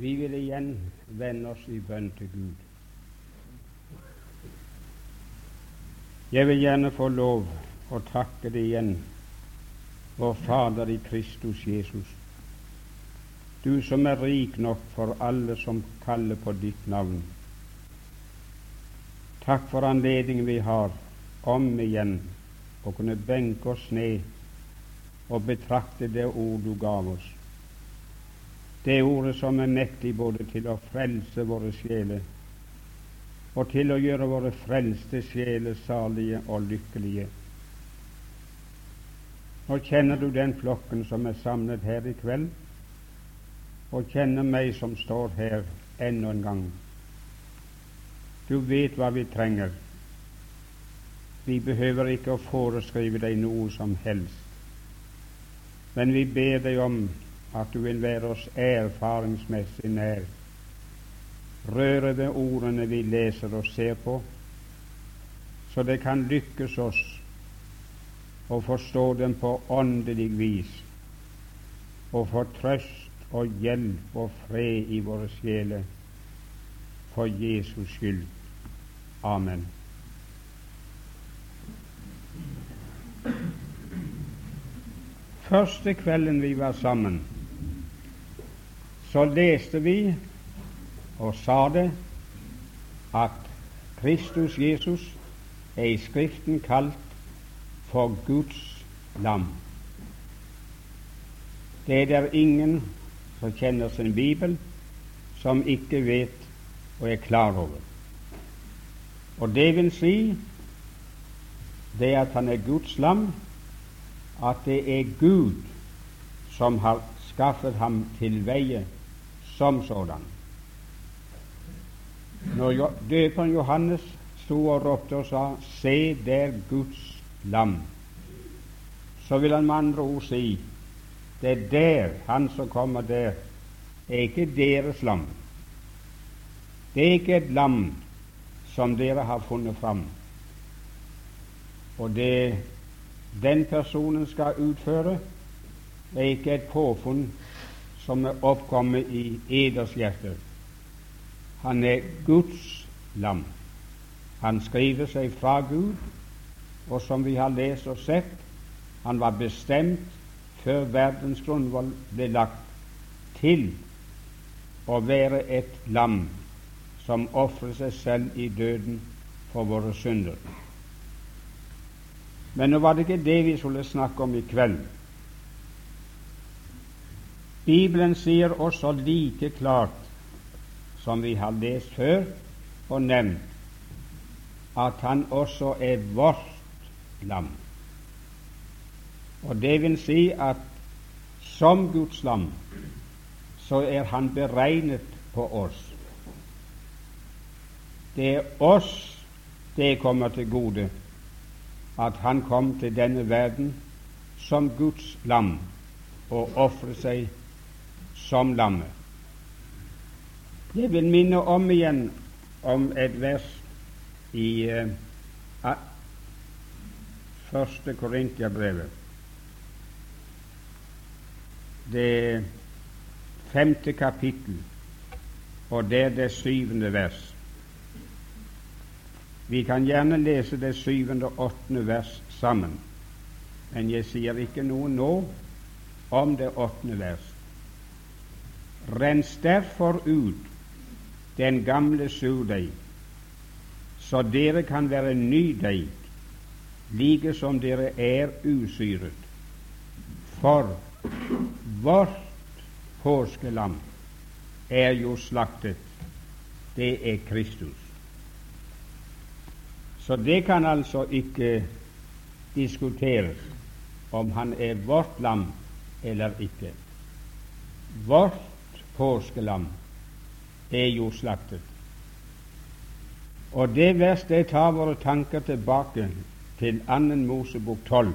Vi vil igjen vende oss i bønn til Gud. Jeg vil gjerne få lov å takke deg igjen, vår Fader i Kristus Jesus, du som er rik nok for alle som kaller på ditt navn. Takk for anledningen vi har om igjen å kunne benke oss ned og betrakte det ord du gav oss. Det ordet som er mektig både til å frelse våre sjeler og til å gjøre våre frelste sjeler salige og lykkelige. Nå kjenner du den flokken som er samlet her i kveld, og kjenner meg som står her enda en gang. Du vet hva vi trenger. Vi behøver ikke å foreskrive deg noe som helst, men vi ber deg om at du vil være oss erfaringsmessig nær, røre ved ordene vi leser og ser på, så det kan lykkes oss å forstå dem på åndelig vis og få trøst og hjelp og fred i våre sjeler for Jesus skyld. Amen. Første kvelden vi var sammen, så leste vi og sa det at Kristus Jesus er i Skriften kalt for Guds lam. Det er der ingen som kjenner sin bibel, som ikke vet og er klar over. Og det vil si det at han er Guds lam, at det er Gud som har skaffet ham til veie som sådan. Når døperen Johannes sto og ropte og sa 'Se der Guds lam', så vil han med andre ord si det er der, han som kommer der, er ikke deres lam. Det er ikke et lam som dere har funnet fram. Og det den personen skal utføre, er ikke et påfunn som er oppkommet i eders hjerte. Han er Guds lam. Han skriver seg fra Gud, og som vi har lest og sett, han var bestemt før verdens grunnvoll ble lagt, til å være et lam som ofrer seg selv i døden for våre synder. Men nå var det ikke det vi skulle snakke om i kveld. Bibelen sier også like klart som vi har lest før og nevnt, at han også er vårt lam. Og det vil si at som Guds lam så er han beregnet på oss. Det er oss det kommer til gode at han kom til denne verden som Guds lam og ofret seg som lammet. Jeg vil minne om igjen om et vers i uh, første Korintiabrevet, det femte kapittel, og det er det syvende vers. Vi kan gjerne lese det syvende og åttende vers sammen, men jeg sier ikke noe nå om det åttende vers. Rens derfor ut den gamle surdeig, så dere kan være ny deig, like som dere er usyret. For vårt påskelam er jo slaktet, det er Kristus. Så det kan altså ikke diskuteres om han er vårt lam eller ikke. Vårt påskelam er jo slaktet. Og det verste tar våre tanker tilbake til annen Mosebok 12.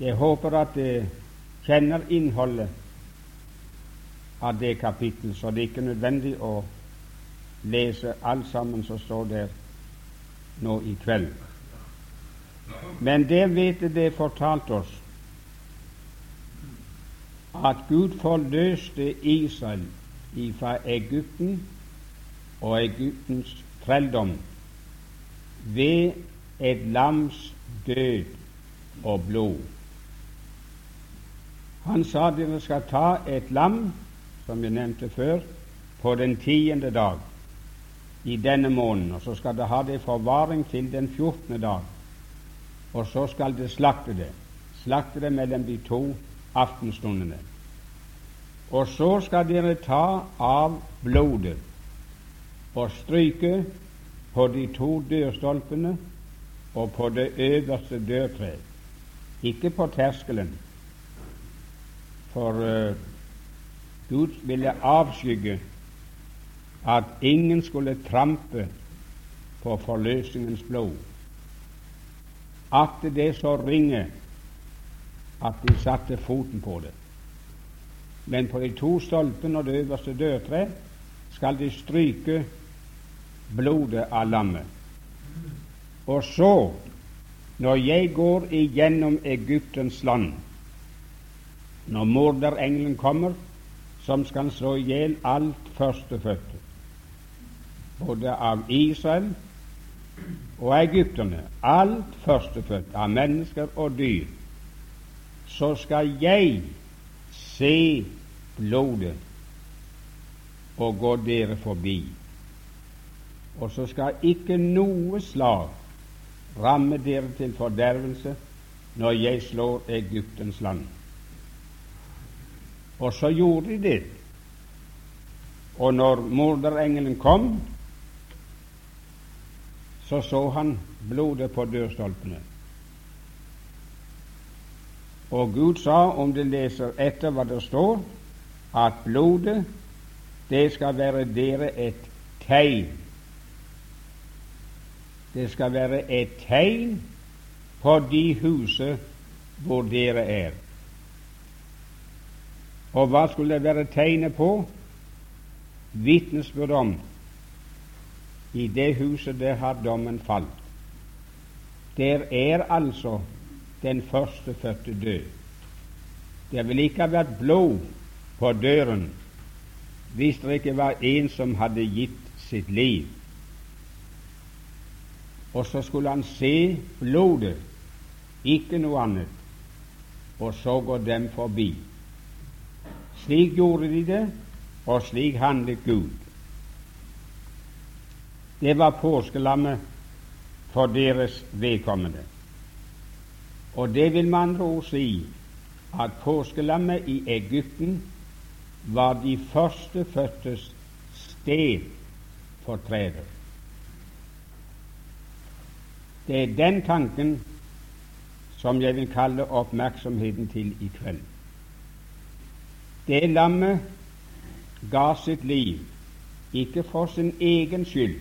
Jeg håper at det kjenner innholdet av det kapittelet, så det er ikke nødvendig å lese alt sammen som står der nå i kveld. Men det vet det fortalt oss at Gud forløste Israel ifra Egypten og Egyptens trelldom ved et lams død og blod. Han sa dere skal ta et lam, som jeg nevnte før, på den tiende dag i denne måneden, og så skal det ha det i forvaring til den fjortende dag. Og så skal det slakte det, slakte det mellom de to aftenstundene. Og så skal dere ta av blodet og stryke på de to dørstolpene og på det øverste dørtreet, ikke på terskelen, for uh, Gud ville avskygge at ingen skulle trampe på forløsningens blod. At det så ringe at de satte foten på det. Men på de to stolpene og det øverste dørtre skal de stryke blodet av lammet. Og så, når jeg går igjennom Egyptens land, når morderengelen kommer, som skal slå i hjel alt førstefødte, både av Israel og egypterne, alt førstefødte av mennesker og dyr, så skal jeg se blodet og gå dere forbi. Og så skal ikke noe slag ramme dere til fordervelse når jeg slår Egyptens land. Og så gjorde de det. Og når morderengelen kom, så så han blodet på dørstolpene. Og Gud sa, om du leser etter hva det står, at blodet, det skal være dere et tegn det skal være et tegn på de huset hvor dere er. Og hva skulle det være tegnet på? Vitnesbyrd om i det huset der har dommen falt. Der er altså den førstefødte død. Det ville ikke ha vært blod på døren hvis det ikke var en som hadde gitt sitt liv og så skulle han se blodet, ikke noe annet, og så går dem forbi. Slik gjorde de det, og slik handlet Gud. Det var påskelammet for deres vedkommende. Og det vil med andre ord si at påskelammet i Egypten var de førstefødtes træder. Det er den tanken som jeg vil kalle oppmerksomheten til i kveld. Det lammet ga sitt liv ikke for sin egen skyld.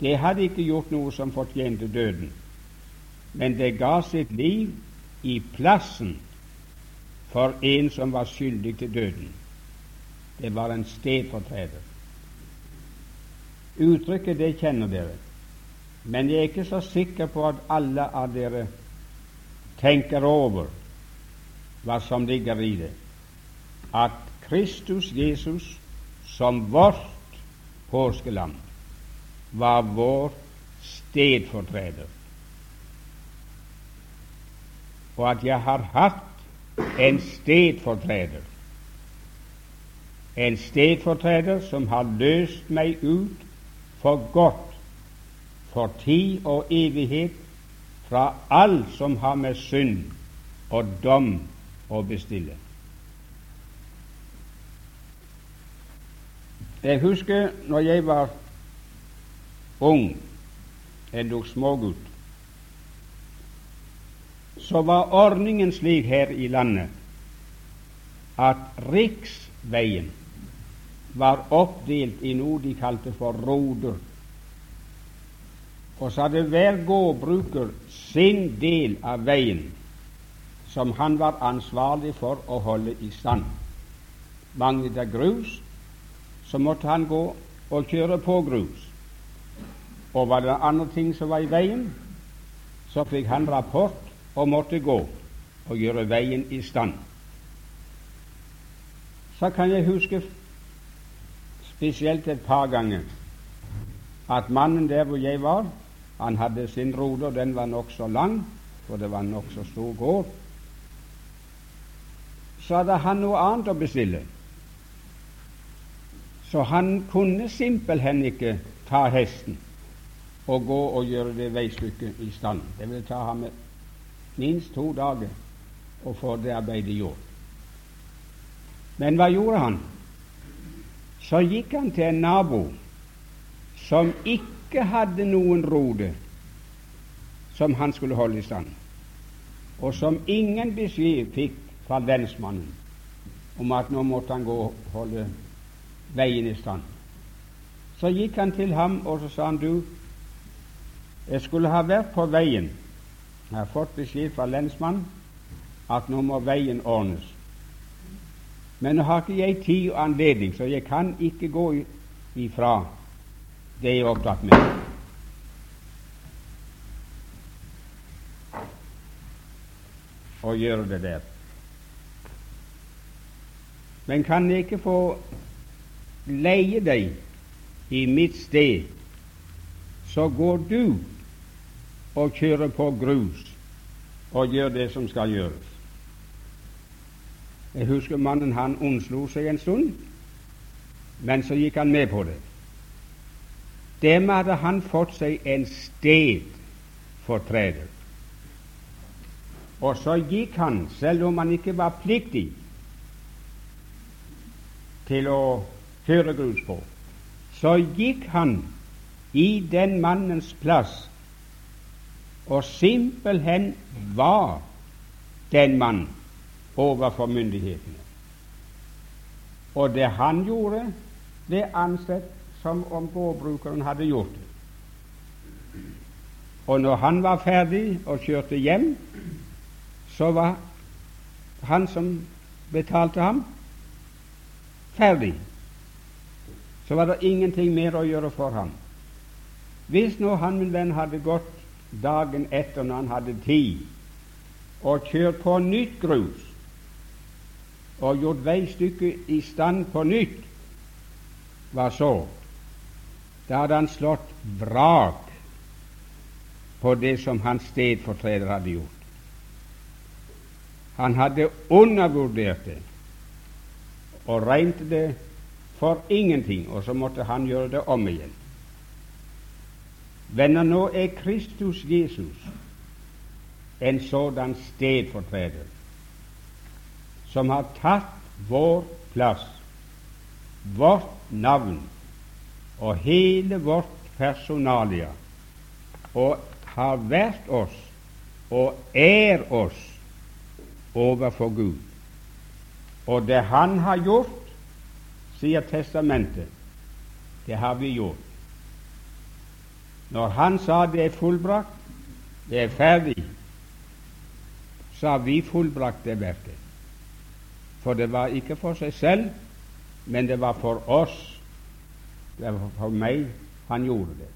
Det hadde ikke gjort noe som fortjente døden, men det ga sitt liv i plassen for en som var skyldig til døden. Det var en stedfortreder. Uttrykket det kjenner dere. Men jeg er ikke så sikker på at alle av dere tenker over hva som ligger i det, at Kristus Jesus som vårt påskelam var vår stedfortreder, og at jeg har hatt en stedfortreder, en stedfortreder som har løst meg ut for godt for tid og evighet fra alt som har med synd og dom å bestille. Jeg husker når jeg var ung, endog smågutt, så var ordningen slik her i landet at riksveien var oppdelt i noe de kalte for roder. Og så hadde hver gårdbruker sin del av veien som han var ansvarlig for å holde i stand. Manglet det grus, så måtte han gå og kjøre på grus. Og var det andre ting som var i veien, så fikk han rapport og måtte gå og gjøre veien i stand. Så kan jeg huske spesielt et par ganger at mannen der hvor jeg var, han hadde sin rode, og den var nokså lang, for det var en nokså stor gård. Så hadde han noe annet å bestille. Så han kunne simpelthen ikke ta hesten og gå og gjøre det veistykket i stand. Det ville ta ham minst to dager å få det arbeidet gjort. Men hva gjorde han? Så gikk han til en nabo som ikke hadde noen rode som han skulle holde i stand, og som ingen beskjed fikk fra lensmannen om at nå måtte han gå og holde veien i stand. Så gikk han til ham og så sa han, du, jeg skulle ha vært på veien. Jeg har fått beskjed fra lensmannen at nå må veien ordnes. Men nå har ikke jeg tid og anledning, så jeg kan ikke gå ifra det jeg er opptatt med. Og gjøre det der. Men kan jeg ikke få leie deg i mitt sted, så går du og kjører på grus og gjør det som skal gjøres. Jeg husker mannen han unnslo seg en stund, men så gikk han med på det. Dermed hadde han fått seg en sted for stedfortreder. Og så gikk han, selv om han ikke var pliktig til å kjøre grus på, så gikk han i den mannens plass og simpelthen var den mann overfor myndighetene. Og det han gjorde, det ansett som om gårdbrukeren hadde gjort det. Og når han var ferdig og kjørte hjem, så var han som betalte ham, ferdig. Så var det ingenting mer å gjøre for ham. Hvis nå han, min venn, hadde gått dagen etter, når han hadde tid, og kjørt på nytt grus og gjort veistykket i stand på nytt, hva så? Da hadde han slått vrak på det som hans stedfortreder hadde gjort. Han hadde undervurdert det og regnet det for ingenting, og så måtte han gjøre det om igjen. Venner, nå er Kristus Jesus en sådan stedfortreder som har tatt vår plass, vårt navn og hele vårt personalia, og har vært oss og er oss overfor Gud. Og det Han har gjort, sier Testamentet, det har vi gjort. Når han sa det er fullbrakt, det er ferdig, har vi fullbrakt det verket. For det var ikke for seg selv, men det var for oss. Det var for meg han gjorde det.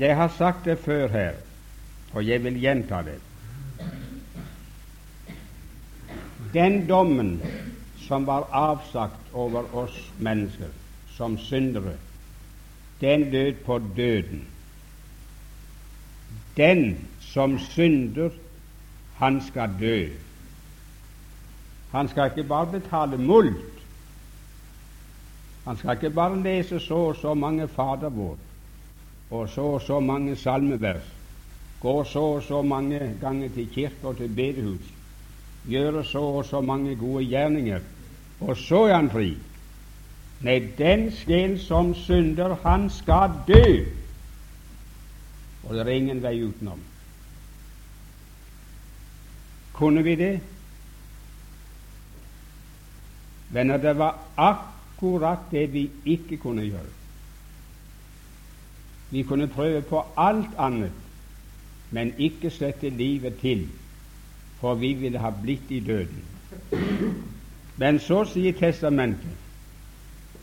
Jeg har sagt det før her, og jeg vil gjenta det. Den dommen som var avsagt over oss mennesker, som syndere, den død på døden. Den som synder, han skal dø. Han skal ikke bare betale mult. Han skal ikke bare lese så og så mange Fader vår og så og så mange salmevers, gå så og så mange ganger til kirke og til bedehus, gjøre så og så mange gode gjerninger, og så er han fri. Nei, den sjel som synder, han skal dø, og det er ingen vei utenom. Kunne vi det? Venner, det var akkurat det vi ikke kunne gjøre. Vi kunne prøve på alt annet, men ikke sette livet til, for vi ville ha blitt i døden. Men så sier Testamentet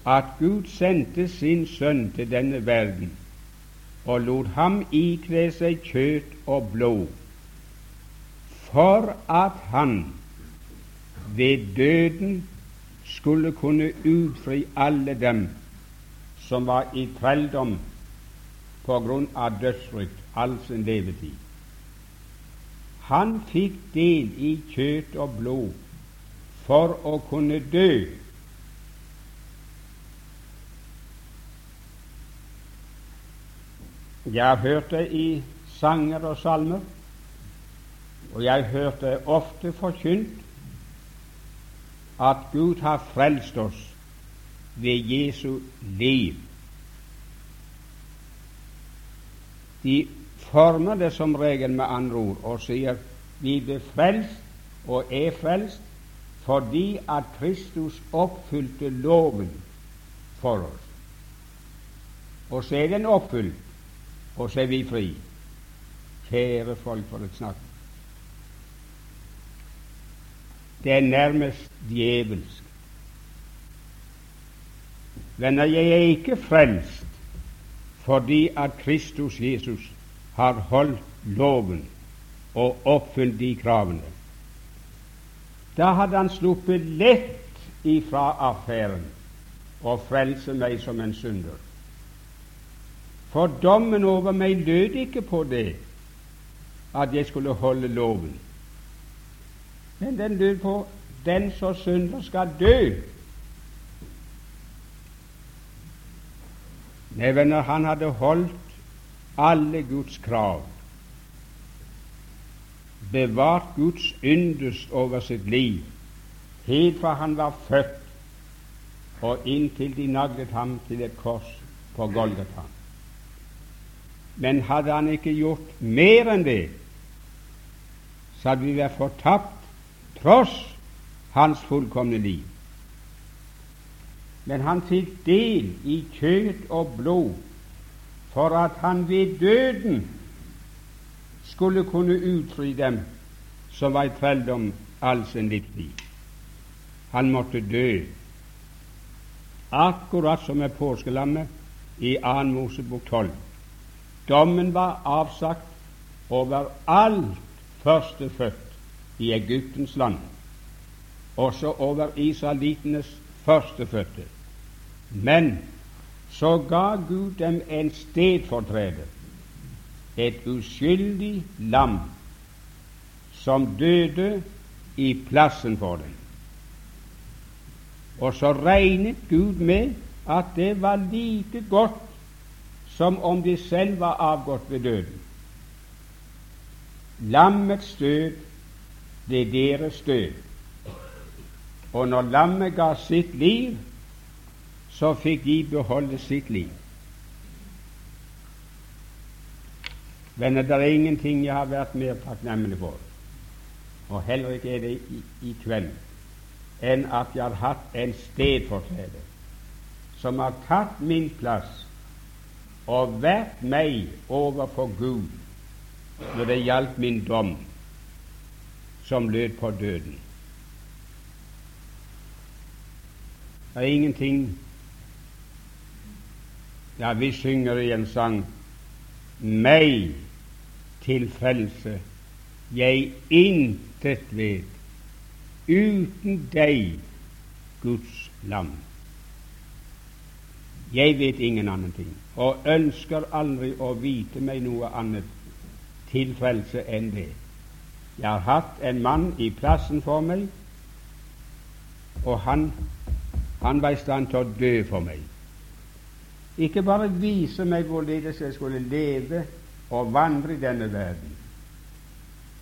at Gud sendte sin sønn til denne verden og lot ham ikle seg kjøtt og blod, for at han ved døden skulle kunne utfri alle dem som var i trelldom på grunn av dødsfrykt all sin levetid. Han fikk del i kjøtt og blod for å kunne dø. Jeg har hørt det i sanger og salmer, og jeg har hørt det ofte forkynt at Gud har frelst oss ved Jesu liv. De former det som regel med andre ord og sier vi ble frelst og er frelst fordi at Kristus oppfylte loven for oss. Og så er den oppfylt, og så er vi fri. Kjære folk, for et snakk. Det er nærmest djevelsk. Venner, jeg er ikke frelst fordi at Kristus Jesus har holdt loven og oppfylt de kravene. Da hadde han sluppet lett ifra affæren og frelse meg som en synder. For dommen over meg lød ikke på det at jeg skulle holde loven, men den lød på den som synder skal dø Nei, venner, han hadde holdt alle Guds krav, bevart Guds yndest over sitt liv, helt fra han var født og inntil de naglet ham til et kors på Golgata. Men hadde han ikke gjort mer enn det, så hadde vi vært fortapt tross hans fullkomne liv. Men han fikk del i kjøtt og blod for at han ved døden skulle kunne utfri dem som var i trelldom all sin livstid. Han måtte dø, akkurat som med påskelammet i 2. Mosebok 12. Dommen var avsagt over alt førstefødt i Egyptens land, også over israelittenes førstefødte. Men så ga Gud dem en stedfortreder, et uskyldig lam, som døde i plassen for dem. Og så regnet Gud med at det var like godt som om de selv var avgått ved døden. Lammets død ble deres død. Og når lammet ga sitt liv, så fikk de beholde sitt liv. Venner, det er ingenting jeg har vært mer takknemlig for, og heller ikke er det i, i kveld, enn at jeg har hatt en stedfortreder som har tatt min plass og vært meg overfor Gud når det gjaldt min dom, som lød på døden. Det er ingenting Ja, vi synger i en sang Meg til frelse jeg intet vet, uten deg, Guds lam. Jeg vet ingen annen ting, og ønsker aldri å vite meg noe annet til frelse enn det. Jeg har hatt en mann i plassen for meg, og han han var i stand til å dø for meg. Ikke bare vise meg hvorledes jeg skulle leve og vandre i denne verden,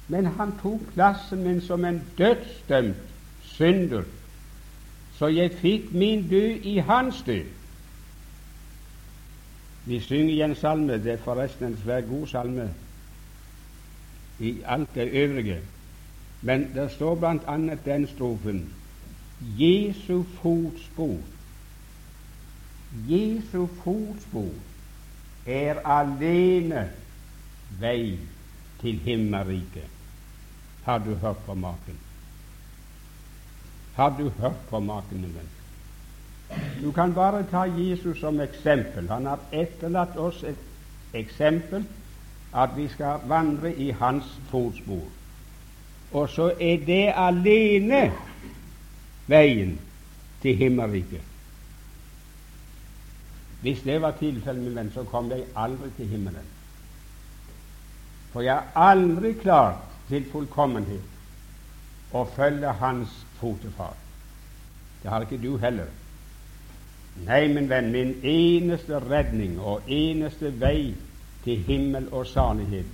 men han tok plassen min som en dødsdømt synder, så jeg fikk min død i hans død. Vi synger en salme, det er forresten en svært god salme i alt det øvrige, men det står annet den strofen Jesu fotspor Jesu fotspor er alene vei til himmelriket. Har du hørt på maken? Har du hørt på maken, min? Du kan bare ta Jesus som eksempel. Han har etterlatt oss et eksempel at vi skal vandre i hans fotspor. Og så er det alene veien til himmelriket. Hvis det var tilfellet, min venn, så kom jeg aldri til himmelen. For jeg er aldri klar til fullkommenhet å følge Hans fotefar. Det har ikke du heller. Nei, min venn, min eneste redning og eneste vei til himmel og salighet,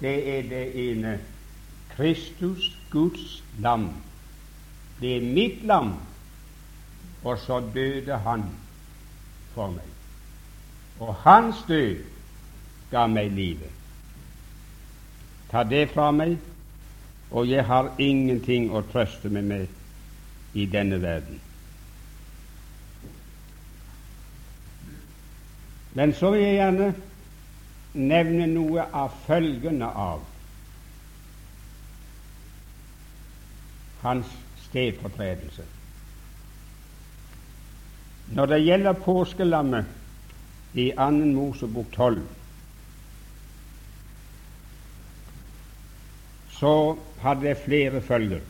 det er det ene Kristus, Guds lam. Det er mitt lam, og så døde han for meg. Og hans død ga meg livet. Ta det fra meg, og jeg har ingenting å trøste meg med i denne verden. Men så vil jeg gjerne nevne noe av følgene av hans stedfortredelse. Når det gjelder påskelammet i Annen Mosebok 12, så hadde det flere følger.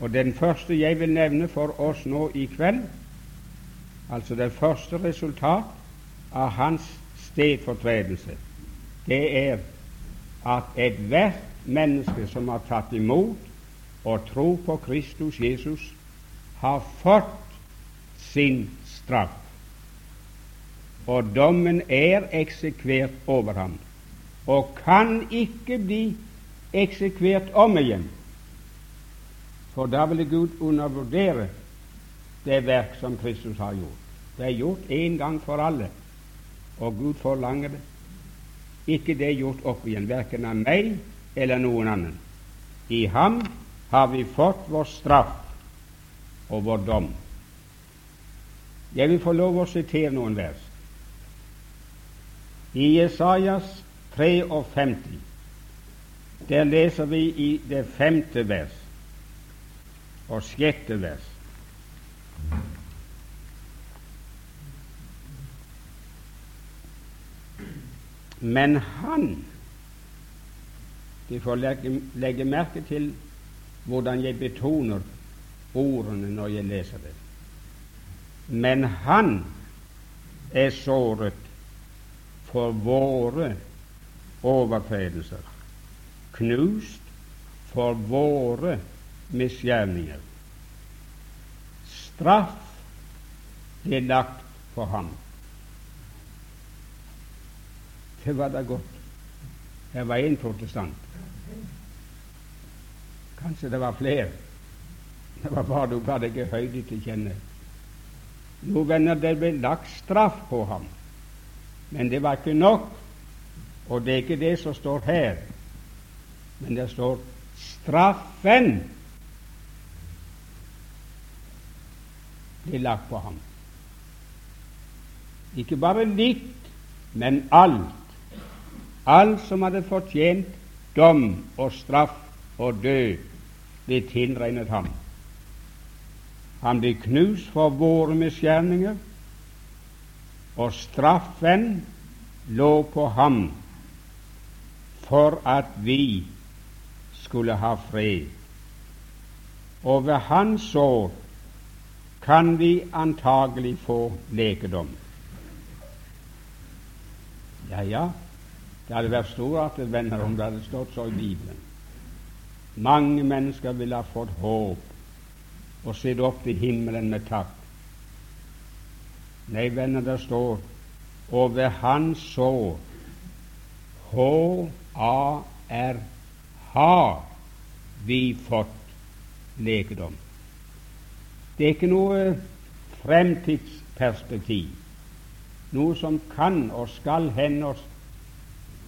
Og Den første jeg vil nevne for oss nå i kveld, altså det første resultat av hans stedfortredelse, det er at ethvert menneske som har tatt imot og tro på Kristus Jesus, har fått sin straff. Og dommen er eksekvert over ham, og kan ikke bli eksekvert om igjen. For da ville Gud undervurdere det verk som Kristus har gjort. Det er gjort en gang for alle, og Gud forlanger det. Ikke det er gjort opp igjen, verken av meg eller noen annen. I ham har vi fått vår straff og vår dom. Jeg vil få lov å sitere noen vers. I Jesajas 53, der leser vi i det femte vers og sjette vers. Men han De får legge, legge merke til hvordan jeg betoner ordene når jeg leser det. Men han er såret for våre overtredelser, knust for våre misgjerninger. Straff ble lagt på ham det var da godt. Jeg var én protestant. Kanskje det var flere. Det var bare du ga deg høyde til kjenne. Jo, venner, det ble lagt straff på ham, men det var ikke nok. Og det er ikke det som står her, men det står straffen ble lagt på ham. Ikke bare litt, men alt. Alt som hadde fortjent dom og straff og død, ble tilregnet ham. Han ble knust for våre misgjerninger, og straffen lå på ham for at vi skulle ha fred. Og ved hans sår kan vi antagelig få lekedom. Ja, ja, det hadde vært storartet, venner, om det hadde stått så i Bibelen. Mange mennesker ville ha fått håp og sett opp til himmelen med takk. Nei, venner, det står og ved hans sår H-A-R har vi fått legedom. Det er ikke noe fremtidsperspektiv, noe som kan og skal hende oss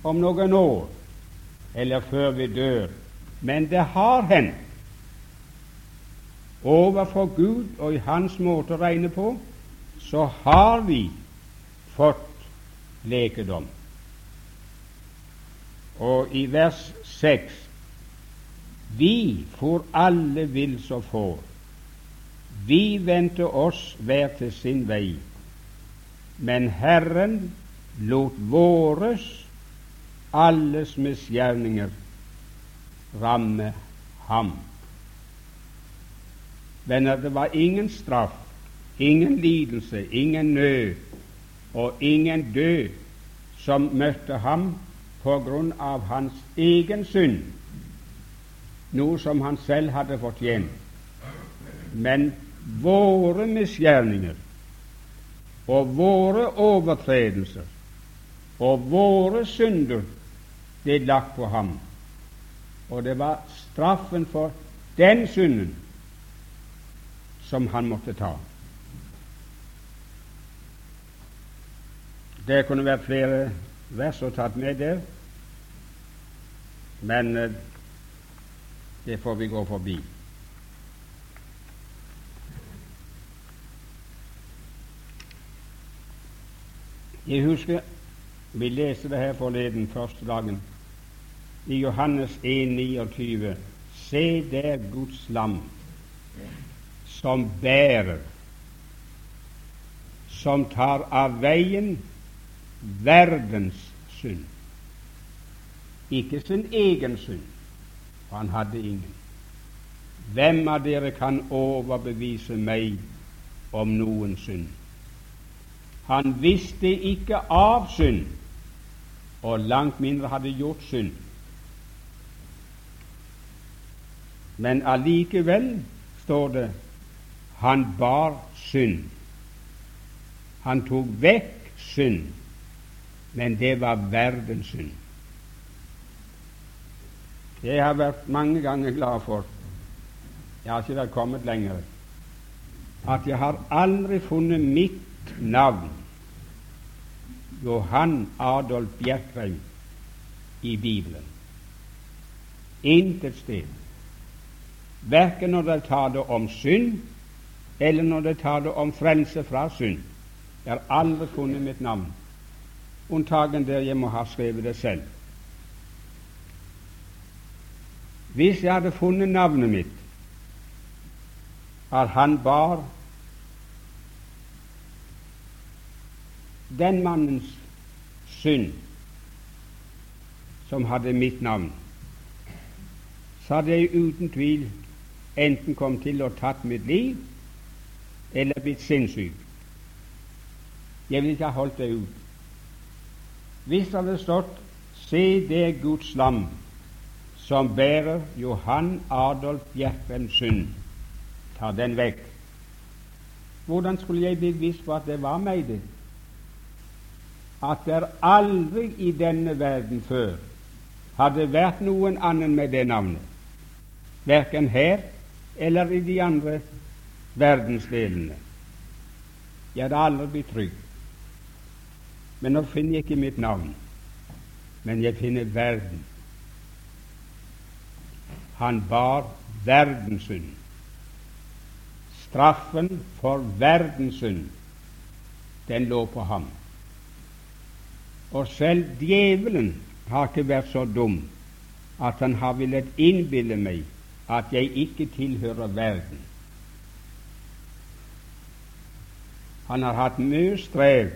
om noen år eller før vi dør, men det har hendt. Overfor Gud og i Hans måte å regne på, så har vi fått lekedom. Og i vers 6 Vi for alle vil så få. Vi vendte oss hver til sin vei, men Herren lot våres alles misgjerninger ramme ham. Venner, det var ingen straff, ingen lidelse, ingen nød og ingen død som møtte ham på grunn av hans egen synd, noe som han selv hadde fortjent. Men våre misgjerninger og våre overtredelser og våre synder ble lagt på ham. Og det var straffen for den synden som han måtte ta. Det kunne vært flere vers å tatt med der, men eh, det får vi gå forbi. Jeg husker vi leste det her forleden, første dagen, i Johannes 1, 29. Se der Guds lam som bærer, som tar av veien verdens synd. Ikke sin egen synd, for han hadde ingen. Hvem av dere kan overbevise meg om noen synd? Han visste ikke av synd, og langt mindre hadde gjort synd. Men allikevel står det han bar synd. Han tok vekk synd men det var verdens synd. Jeg har vært mange ganger glad for jeg har ikke vært kommet lenger at jeg har aldri funnet mitt navn, Johan Adolf Bjerkreim, i Bibelen. Intet sted. Verken når det taler om synd, eller når det taler om frelse fra synd. Jeg har aldri funnet mitt navn unntagen der jeg må ha skrevet det selv. Hvis jeg hadde funnet navnet mitt, at han bar den mannens synd som hadde mitt navn, så hadde jeg uten tvil enten kommet til å tatt mitt liv eller blitt sinnssyk. Jeg ville ikke ha holdt det ut. Hvis det hadde stått Se det Guds lam som bærer Johan Adolf Bjerkrems synd, ta den vekk. Hvordan skulle jeg bli bevisst på at det var meg, det? At det aldri i denne verden før hadde vært noen annen med det navnet, verken her eller i de andre verdensdelene. Jeg hadde aldri blitt trygg. Men nå finner jeg ikke mitt navn, men jeg finner verden. Han bar verdenssynd. Straffen for verdenssynd, den lå på ham. Og selv djevelen har ikke vært så dum at han har villet innbille meg at jeg ikke tilhører verden. Han har hatt mye strev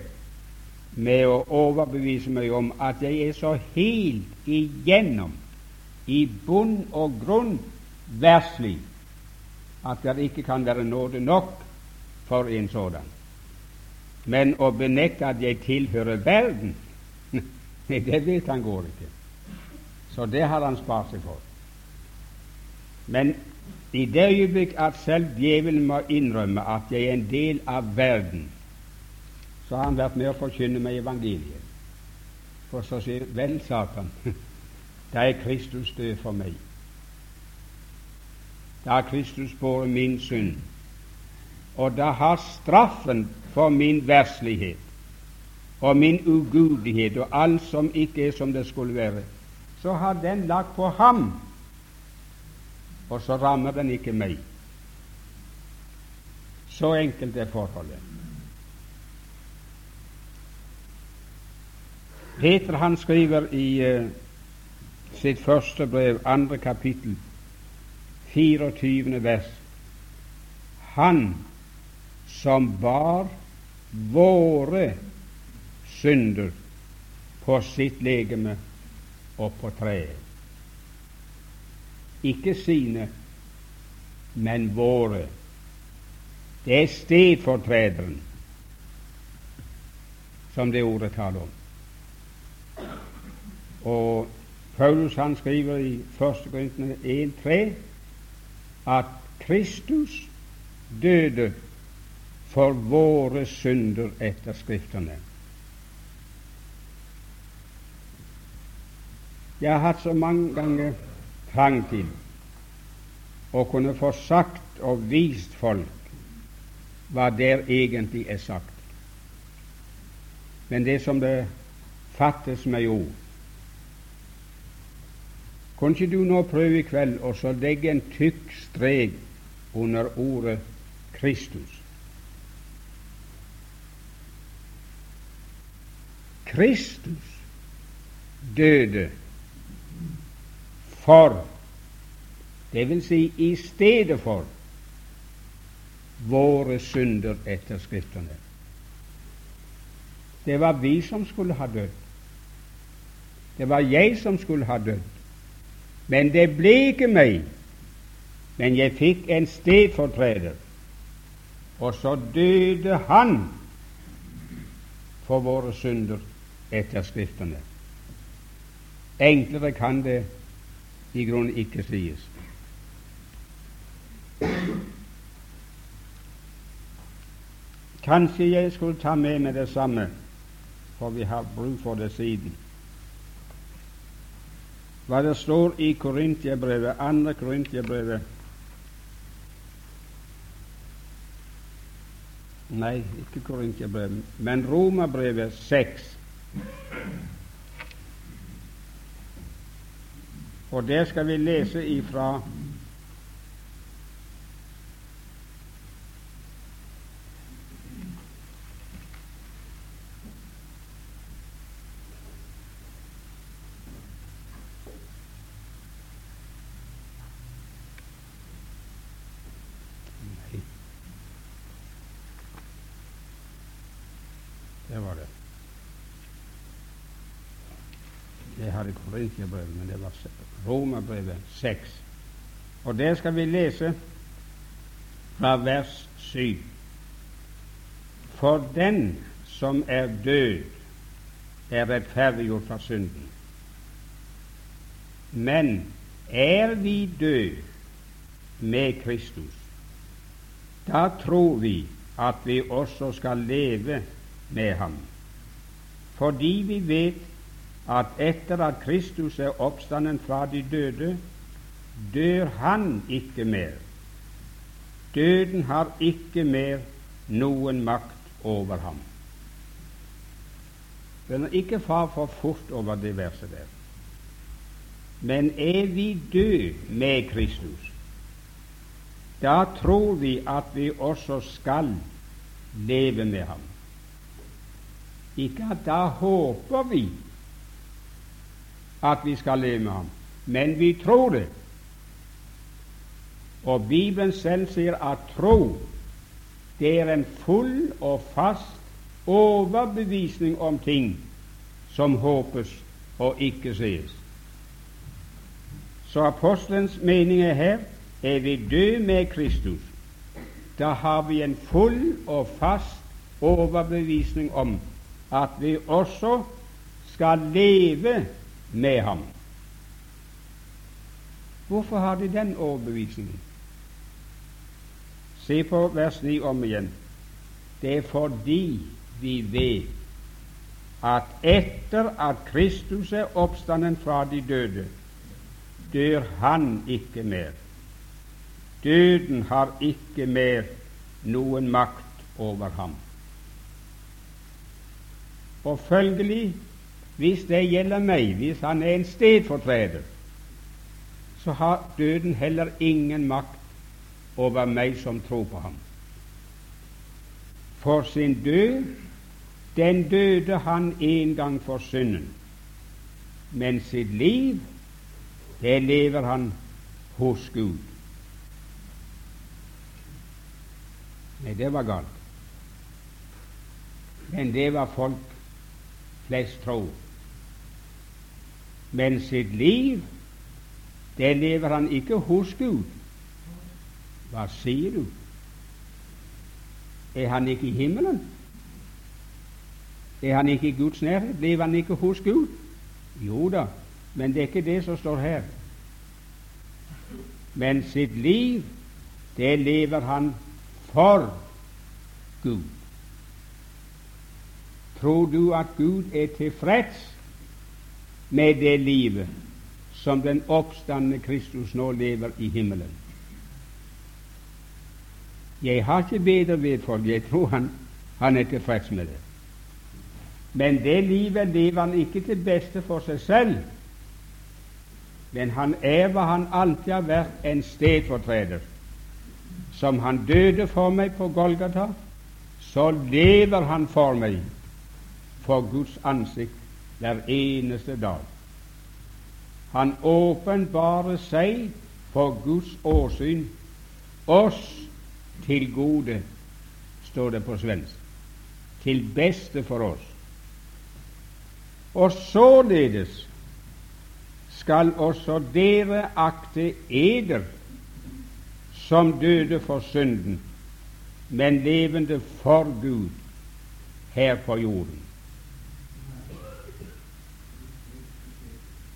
med å overbevise meg om at jeg er så helt igjennom, i bunn og grunn, verslig at det ikke kan være nåde nok for en sådan. Men å benekte at jeg tilhører verden, det vet han går ikke. Så det har han spart seg for. Men i det øyeblikk at selv djevelen må innrømme at jeg er en del av verden, så har han vært med å forkynne meg evangeliet. For så sier vel, Satan, da er Kristus død for meg. Da har Kristus båret min synd, og da har straffen for min verslighet og min ugudelighet og alt som ikke er som det skulle være, så har den lagt på ham, og så rammer den ikke meg. Så enkelt er forholdet. Peter han skriver i uh, sitt første brev, andre kapittel, 24. vers, Han som bar våre synder på sitt legeme og på treet. Ikke sine, men våre. Det er stedfortrederen som det ordet taler om. Og Paulus han skriver i 1. Korintene 1,3 at Kristus døde for våre synder etter Skriftene. Jeg har hatt så mange ganger trang til å kunne få sagt og vist folk hva der egentlig er sagt. Men det som det fattes med ord Kan ikke du nå prøve i kveld og så legge en tykk strek under ordet Kristus? Kristus døde for, vil si i stedet for, våre synder etter Skriftene. Det var vi som skulle ha dødd. Det var jeg som skulle ha dødd. Men det ble ikke meg. Men jeg fikk en stedfortreder, og så døde han for våre synder etter Skriftene. Enklere kan det i grunnen ikke sies. Kanskje jeg skulle ta med meg det samme, for vi har bruk for det siden. Hva det står i Korintiabrevet, andre Korintiabrevet Nei, ikke Korintiabrevet, men Romerbrevet 6. Og det skal vi lese ifra Det var det. Jeg hadde Korintiabrevet, men det var Romerbrevet 6. Og der skal vi lese fra vers 7. For den som er død, er rettferdiggjort fra synden. Men er vi død med Kristus, da tror vi at vi også skal leve med ham, fordi vi vet at etter at Kristus er oppstanden fra de døde, dør han ikke mer. Døden har ikke mer noen makt over ham. Men ikke far for fort over det verset der. Men er vi døde med Kristus, da tror vi at vi også skal leve med ham. Ikke at da håper vi at vi skal leve med ham, men vi tror det. Og Bibelen selv sier at tro, det er en full og fast overbevisning om ting som håpes og ikke ses. Så apostelens mening er her er vi døde med Kristus. Da har vi en full og fast overbevisning om at vi også skal leve med ham. Hvorfor har de den overbevisningen? Se på vers 9 om igjen. Det er fordi vi vet at etter at Kristus er oppstanden fra de døde, dør han ikke mer. Døden har ikke mer noen makt over ham. Og følgelig hvis det gjelder meg, hvis han er en stedfortreder, så har døden heller ingen makt over meg som tror på ham. For sin død, den døde han en gang for synden, men sitt liv, det lever han hos Gud. Nei, det var galt. Men det var folk flest tro men sitt liv, det lever han ikke hos Gud. Hva sier du? Er han ikke i himmelen? Er han ikke i Guds nærhet? Lever han ikke hos Gud? Jo da, men det er ikke det som står her. Men sitt liv, det lever han for Gud. Tror du at Gud er tilfreds med det livet som den oppstandende Kristus nå lever i himmelen? Jeg har ikke bedre ved for jeg tror han, han er tilfreds med det. Men det livet lever han ikke til beste for seg selv, men han er hva han alltid har vært, en stedfortreder. Som han døde for meg på Golgata, så lever han for meg for Guds ansikt hver eneste dag. Han åpenbarer seg for Guds åsyn, oss til gode, står det på svensk, til beste for oss. Og således skal også dere akte eder som døde for synden, men levende for Gud her på jorden.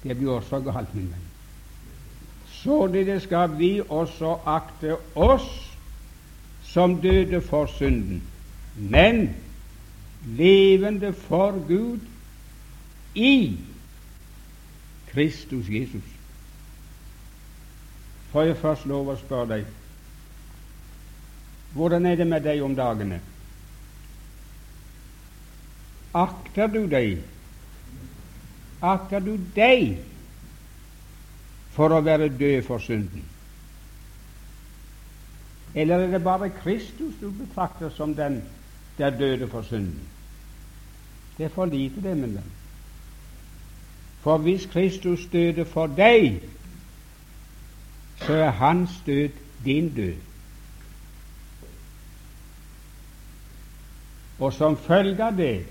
Det blir også galt, min venn. Således skal vi også akte oss som døde for synden, men levende for Gud i Kristus Jesus. Får jeg først lov å spørre deg hvordan er det med deg om dagene? Akter du deg Akter du deg for å være død for synden? Eller er det bare Kristus du betrakter som den der døde for synden? Det er for lite, det, min venn. For hvis Kristus døde for deg, så er hans død din død. Og som følge av det,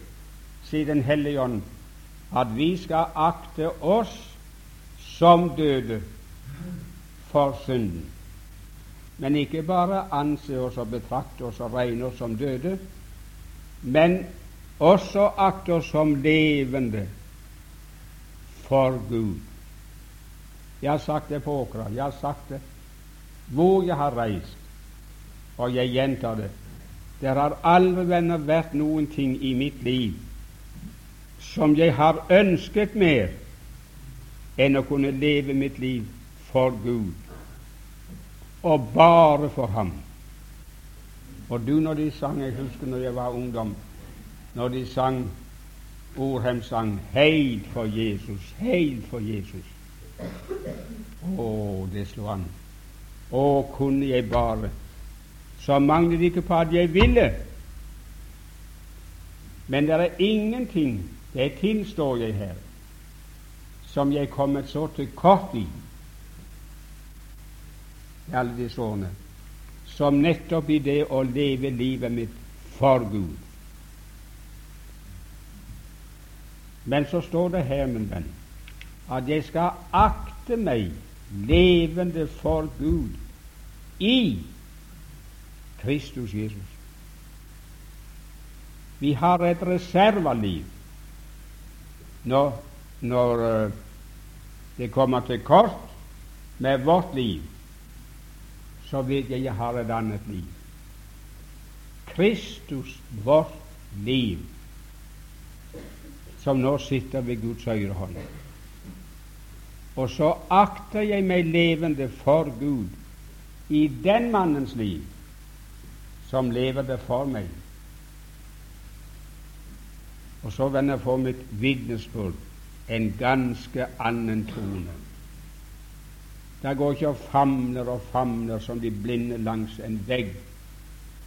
sier Den hellige ånd, at vi skal akte oss som døde for synden. Men ikke bare anse oss og betrakte oss og regne oss som døde, men også akte oss som levende for Gud. Jeg har sagt det på Åkra, jeg har sagt det hvor jeg har reist, og jeg gjentar det. Det har aldri vært noen ting i mitt liv som jeg har ønsket mer enn å kunne leve mitt liv for Gud, og bare for Ham. Og du, når de sang Jeg husker når jeg var ungdom, når de sang Orhem sang 'Heid for Jesus', 'Heid for Jesus'. Å, det slo an. Å, kunne jeg bare Så manglet det ikke på at jeg ville. Men det er ingenting, det tilstår jeg her, som jeg kommet så til kort i alle disse årene, som nettopp i det å leve livet mitt for Gud. Men så står det her, min venn, at jeg skal akte meg levende for Gud i Kristus Jesus. Vi har et reserveliv når, når uh, det kommer til kort med vårt liv. Så vet jeg jeg har et annet liv. Kristus, vårt liv, som nå sitter ved Guds høyre hånd. Og så akter jeg meg levende for Gud i den mannens liv som lever det for meg. Og så vender jeg for mitt vitnesbyrd en ganske annen tone. Det går ikke og famler og famler som de blinde langs en vegg,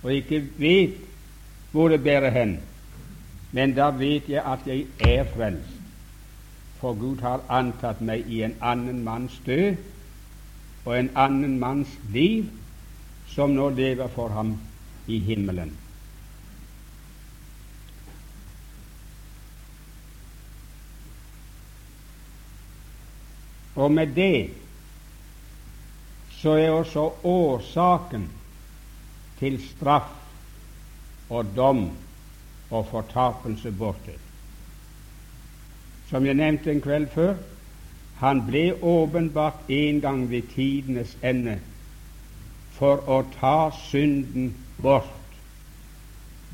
og ikke vet hvor det bærer hen. Men da vet jeg at jeg er frelst, for Gud har antatt meg i en annen manns død og en annen manns liv, som nå lever for ham i himmelen. Og med det så er også årsaken til straff og dom og fortapelse borte. Som jeg nevnte en kveld før, han ble åpenbart en gang ved tidenes ende for å ta synden bort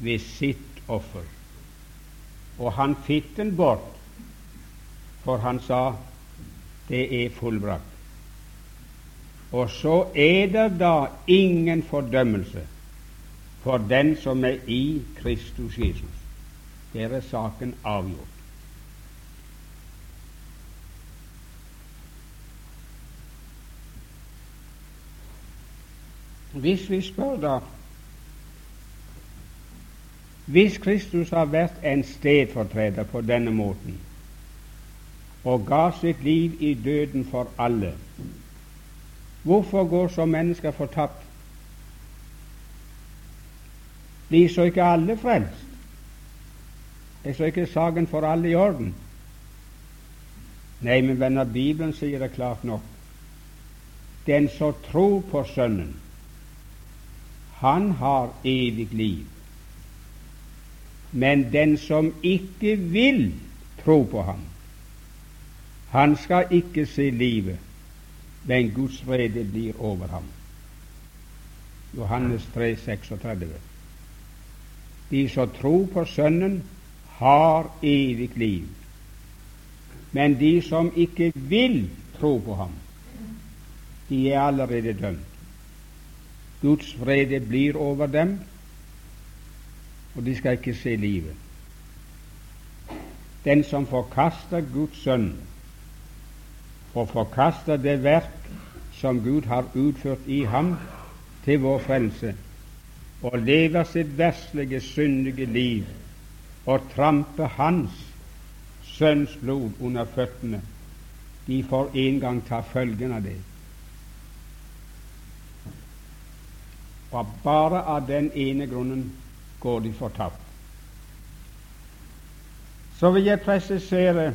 ved sitt offer. Og han fikk den bort, for han sa det er fullbrakt. Og så er det da ingen fordømmelse for den som er i Kristus Jesus. Der er saken avgjort. Hvis vi spør da Hvis Kristus har vært en stedfortreder på denne måten og ga sitt liv i døden for alle, hvorfor går så mennesker fortapt? Blir så ikke alle frelst? Er så ikke saken for alle i orden? Nei, men venner, Bibelen sier det klart nok. Den som tror på Sønnen, han har evig liv. Men den som ikke vil tro på ham, han skal ikke se livet, men Guds vrede blir over ham. Johannes 3, 36. De som tror på Sønnen, har evig liv. Men de som ikke vil tro på ham, de er allerede dømt. Guds vrede blir over dem, og de skal ikke se livet. Den som forkaster Guds sønn og forkaster det verk som Gud har utført i ham til vår frelse, og lever sitt verslige, syndige liv og tramper Hans Sønns blod under føttene, de får en gang ta følgen av det. Og bare av den ene grunnen går de fortapt. Så vil jeg presisere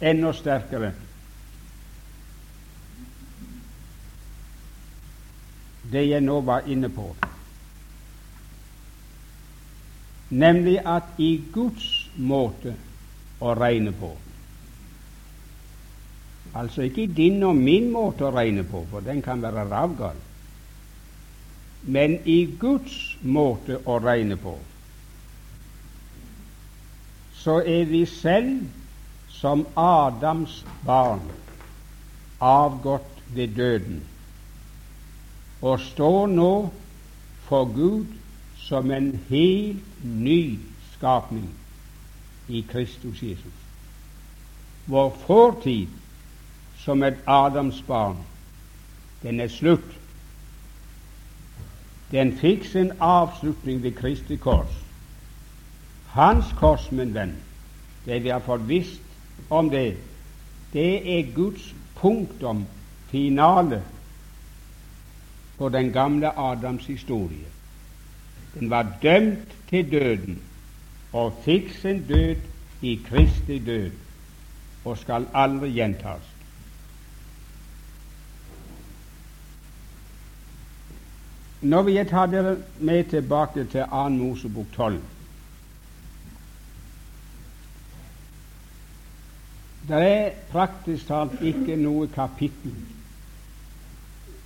enda sterkere. Det jeg nå var inne på, nemlig at i Guds måte å regne på. Altså ikke din og min måte å regne på, for den kan være ravgal, men i Guds måte å regne på, så er vi selv som Adams barn avgått ved døden og står nå for Gud som en helt ny skapning i Kristus Jesus. Vår fortid som et Adams barn, den er slutt. Den fikk sin avslutning ved Kristi kors. Hans kors, min venn, det vi har fått visst om det, det er Guds punktum finale på den gamle Adams historie. Den var dømt til døden og fikk sin død i Kristi død og skal aldri gjentas. Nå vil jeg ta dere med tilbake til 2. Mosebok 12. Det er praktisk talt ikke noe kapittel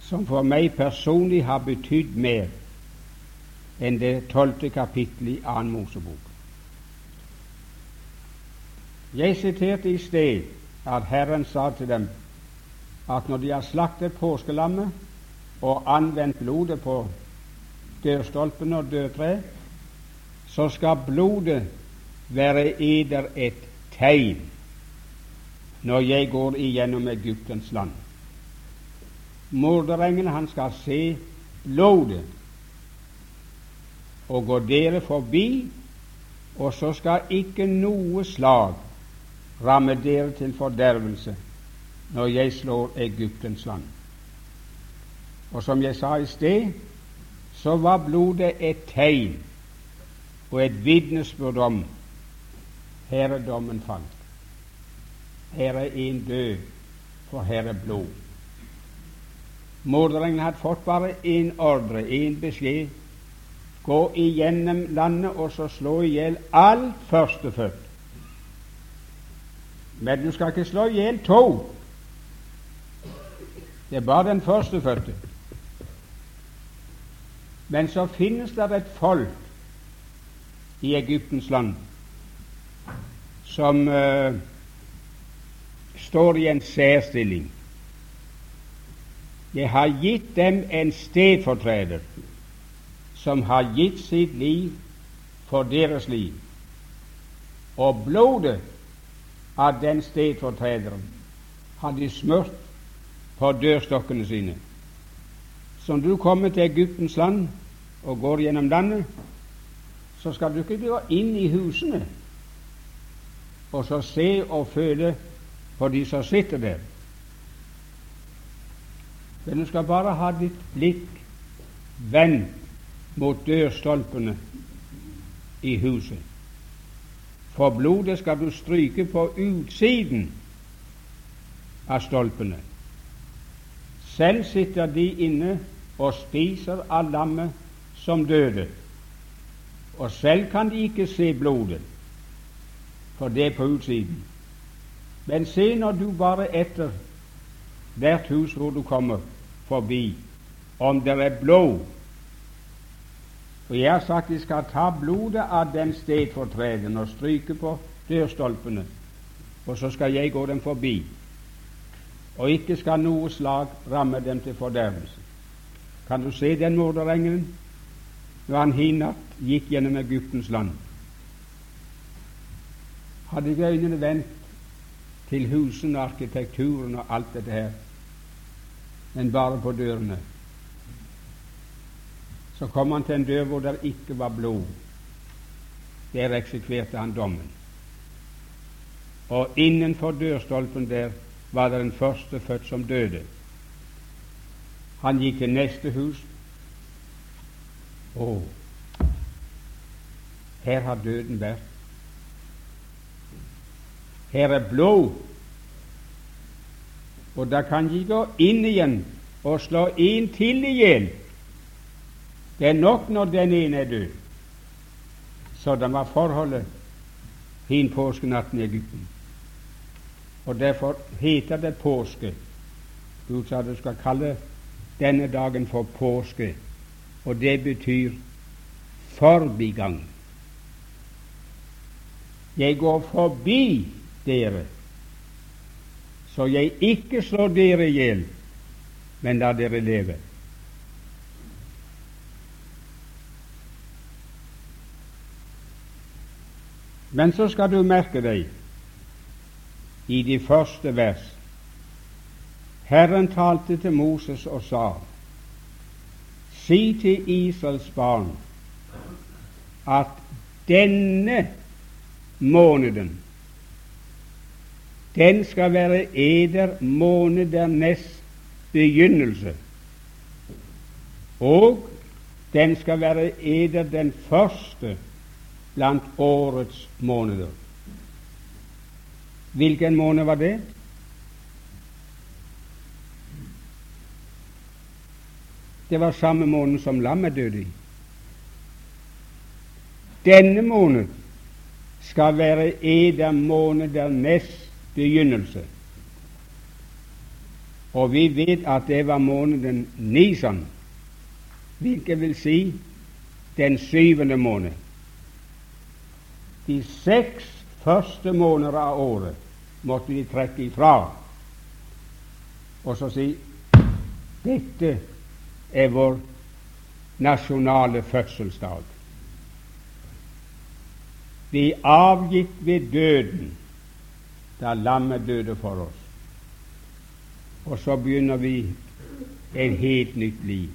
som for meg personlig har betydd mer enn det tolvte kapittelet i annen Mosebok. Jeg siterte i sted at Herren sa til dem at når de har slaktet påskelammet og anvendt blodet på dørstolpene og dørtreet, så skal blodet være eder et tegn når jeg går igjennom Egyptens land. Morderengen, han skal se blodet og går dere forbi, og så skal ikke noe slag ramme dere til fordervelse når jeg slår Egyptens land. Og som jeg sa i sted, så var blodet et tegn og et vitnesbyrd om her er falt. Her er en død, for her er blod. Morderen hadde fått bare én ordre, én beskjed. Gå igjennom landet og så slå i hjel alt førstefødt. Men du skal ikke slå i hjel to. Det er bare den førstefødte. Men så finnes det et folk i Egyptens land som uh, står i en særstilling. Jeg har gitt dem en stedfortreder som har gitt sitt liv for deres liv. Og blodet av den stedfortrederen har de smurt på dørstokkene sine. Så når du kommer til Egyptens land og går gjennom landet, så skal du ikke gå inn i husene og så se og føle på de som sitter der. Men du skal bare ha ditt blikk vendt mot dørstolpene i huset. For blodet skal du stryke på utsiden av stolpene. Selv sitter de inne og spiser av lammet som døde, og selv kan de ikke se blodet, for det er på utsiden. Men se når du bare etter hvert hus hvor du kommer forbi, om det er blod For jeg har sagt de skal ta blodet av den stedfortreden og stryke på dørstolpene, og så skal jeg gå dem forbi, og ikke skal noe slag ramme dem til fordervelse. Kan du se den morderengelen når han hinatt natt gikk gjennom Egyptens land? Hadde ikke øynene vendt til husene, arkitekturen og alt dette her, men bare på dørene. Så kom han til en dør hvor det ikke var blod. Der eksekverte han dommen. Og innenfor dørstolpen der var det den første født som døde. Han gikk til neste hus. Å, her har døden vært. Her er blod. Og da kan de gå inn igjen og slå en til igjen. Det er nok når den ene er død. Sånn var forholdet hin påskenatten i Egypten. Og derfor heter det påske. Gud sa du skal kalle denne dagen for påske, og det betyr forbigang. Jeg går forbi dere, så jeg ikke slår dere i hjel, men lar dere leve. Men så skal du merke deg i de første vers Herren talte til Moses og sa:" Si til Israels barn at denne måneden den skal være eder månedernes begynnelse, og den skal være eder den første blant årets måneder. Hvilken måned var det? Det var samme måned som lammet døde i. Denne måned skal være eder månedernes begynnelse. Og vi vet at det var måneden Nisan, hvilket vil si den syvende måned. De seks første måneder av året måtte de trekke ifra og så si dette er vår nasjonale fødselsdag. Vi avgikk ved døden da lammet døde for oss. Og så begynner vi et helt nytt liv.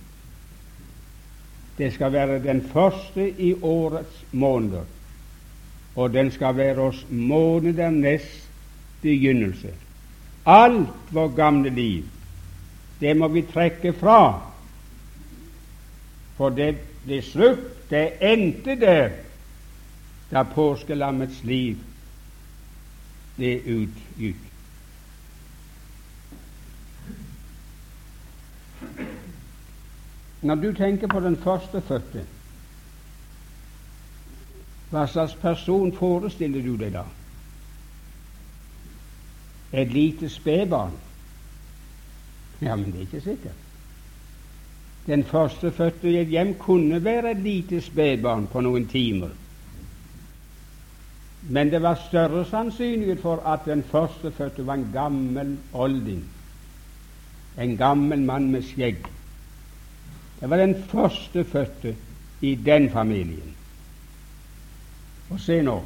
Det skal være den første i årets måneder, og den skal være oss månedernes begynnelse. Alt vårt gamle liv, det må vi trekke fra, for det blir slutt, det endte der da påskelammets liv det utgikk. Når du tenker på den førstefødte, hva slags person forestiller du deg da? Et lite spedbarn? Ja, men det er ikke sikkert. Den førstefødte i et hjem kunne være et lite spedbarn på noen timer. Men det var større sannsynlighet for at den førstefødte var en gammel olding, en gammel mann med skjegg. Det var den førstefødte i den familien. Og se nå,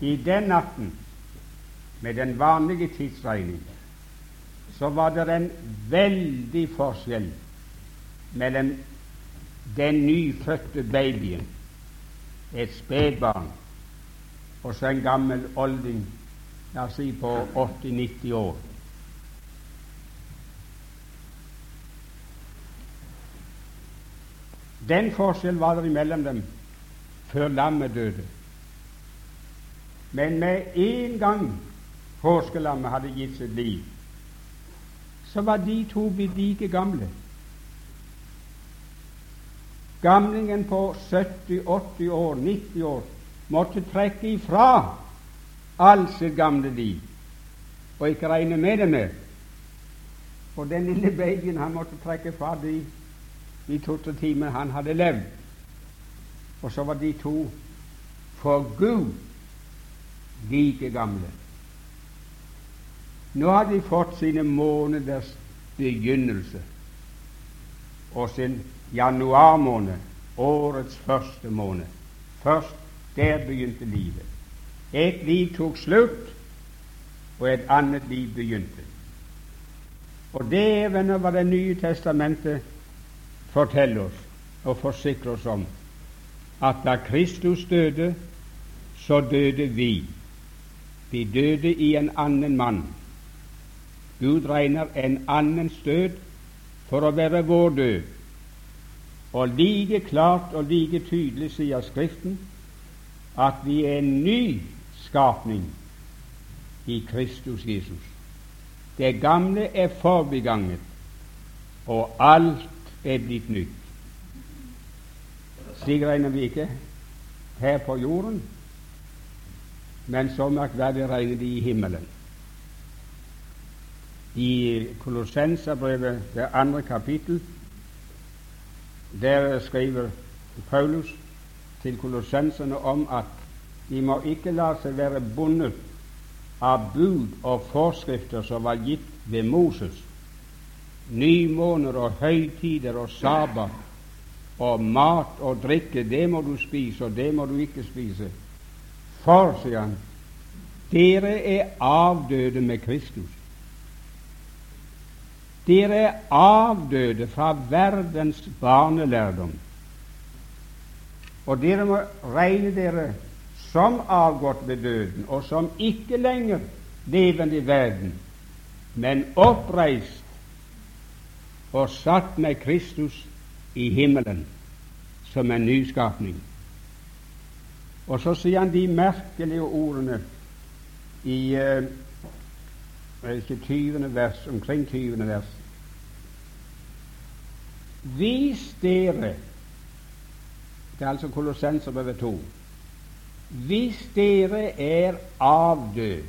i den natten, med den vanlige tidsregning, så var det en veldig forskjell mellom den nyfødte babyen, et spedbarn, og så en gammel olding, la oss si på 80-90 år. Den forskjell var det imellom dem før lammet døde. Men med en gang påskelammet hadde gitt sitt liv, så var de to blitt like gamle. Gamlingen på 70, 80 år, 90 år måtte trekke ifra alt sitt gamle liv og ikke regne med det mer. Og den lille babyen han måtte trekke fra de, de to-tre timene han hadde levd. Og så var de to for Gud like gamle. Nå har de fått sine måneders begynnelse og sin januarmåned, årets første måned. Først der begynte livet. Et liv tok slutt, og et annet liv begynte. Og det er venner hva Det nye testamentet forteller oss og forsikrer oss om, at da Kristus døde, så døde vi. Vi døde i en annen mann. Gud regner en annens død for å være vår død. Og like klart og like tydelig sier Skriften at vi er en ny skapning i Kristus Jesus. Det gamle er forbeganget, og alt er blitt nytt. Slik regner vi ikke her på jorden, men så merkverdig regner de i himmelen. I Kolossenserbrevet, det andre kapittel, der skriver Paulus til kolossenserne om at de må ikke la seg være bundet av bud og forskrifter som var gitt ved Moses, nymåner og høytider og sabbat og mat og drikke, det må du spise, og det må du ikke spise. For, sier han, dere er avdøde med Kristus. Dere er avdøde fra verdens barnelærdom, og dere må regne dere som avgått ved døden, og som ikke lenger levende i verden, men oppreist og satt med Kristus i himmelen som en nyskapning. Og så sier han de merkelige ordene i eh, ikke 20. vers, omkring 20. vers. Vis dere Det er altså Kolossenserbrevet 2. Hvis dere er avdød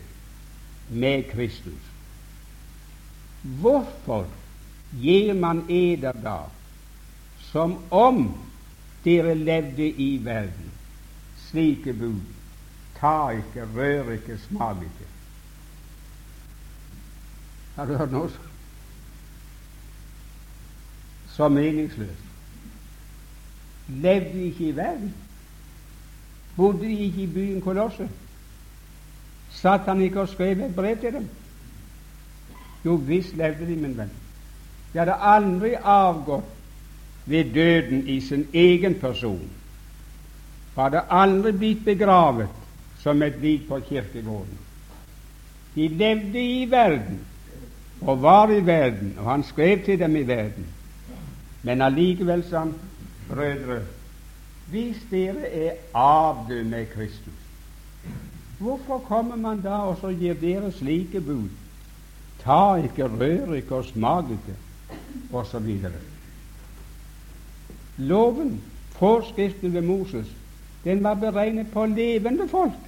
med Kristus, hvorfor gir man eder da som om dere levde i verden? slike bud. Ta ikke, rør ikke, smak ikke. Har du hørt noe? Så meningsløst. Levde de ikke i verden? Bodde de ikke i byen Kolosset? Satt han ikke og skrev et brev til dem? Jo visst levde de, min venn. De hadde aldri avgått ved døden i sin egen person hadde aldri blitt begravet som et lik på kirkegården. De levde i verden og var i verden, og han skrev til dem i verden. Men allikevel sa han, brødre, hvis dere er avdød med Kristus, hvorfor kommer man da og så gir dere slike bud? Ta ikke, rør ikke og smak ikke, osv. loven, forskriften ved Moses, den var beregnet på levende folk.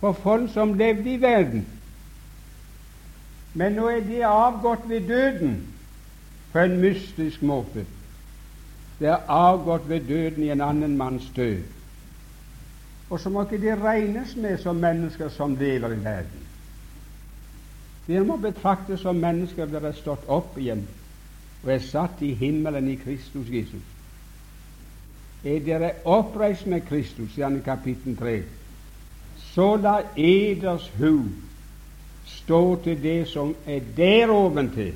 For folk som levde i verden. Men nå er de avgått ved døden på en mystisk måte. Det er avgått ved døden i en annen manns død. Og så må ikke de regnes med som mennesker som lever i verden. De må betraktes som mennesker der er stått opp igjen og er satt i himmelen i Kristus Jesus. Er dere oppreist med Kristus, sier han i kapittel 3, så la eders hu stå til det som er der oventil,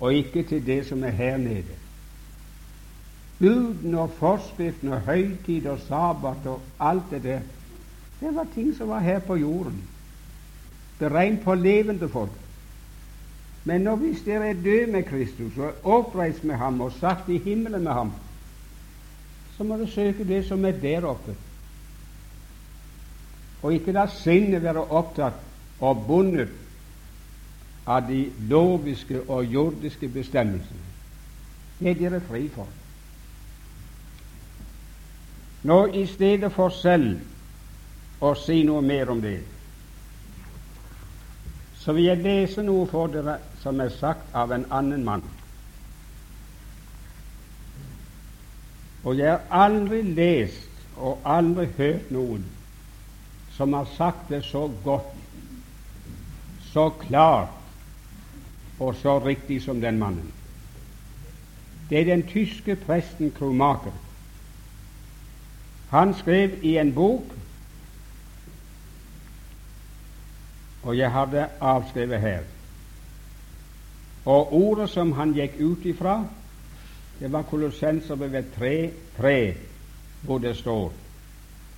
og ikke til det som er her nede. Buden og forskriften og høytid og sabbat og alt det der, det var ting som var her på jorden, beregnet på levende folk. Men nå hvis dere er døde med Kristus og oppreist med ham og satt i himmelen med ham, så må dere søke det som er der oppe. Og ikke la sinnet være opptatt og bundet av de loviske og jordiske bestemmelsene. Det er dere fri for. Nå, i stedet for selv å si noe mer om det, så vil jeg lese noe for dere som er sagt av en annen mann. Og jeg har aldri lest og aldri hørt noen som har sagt det så godt, så klart og så riktig som den mannen. Det er den tyske presten Kromaker. Han skrev i en bok, og jeg har det avskrevet her. Og ordet som han gikk ut ifra, det var Kolossensebrevet 3, 3, hvor det står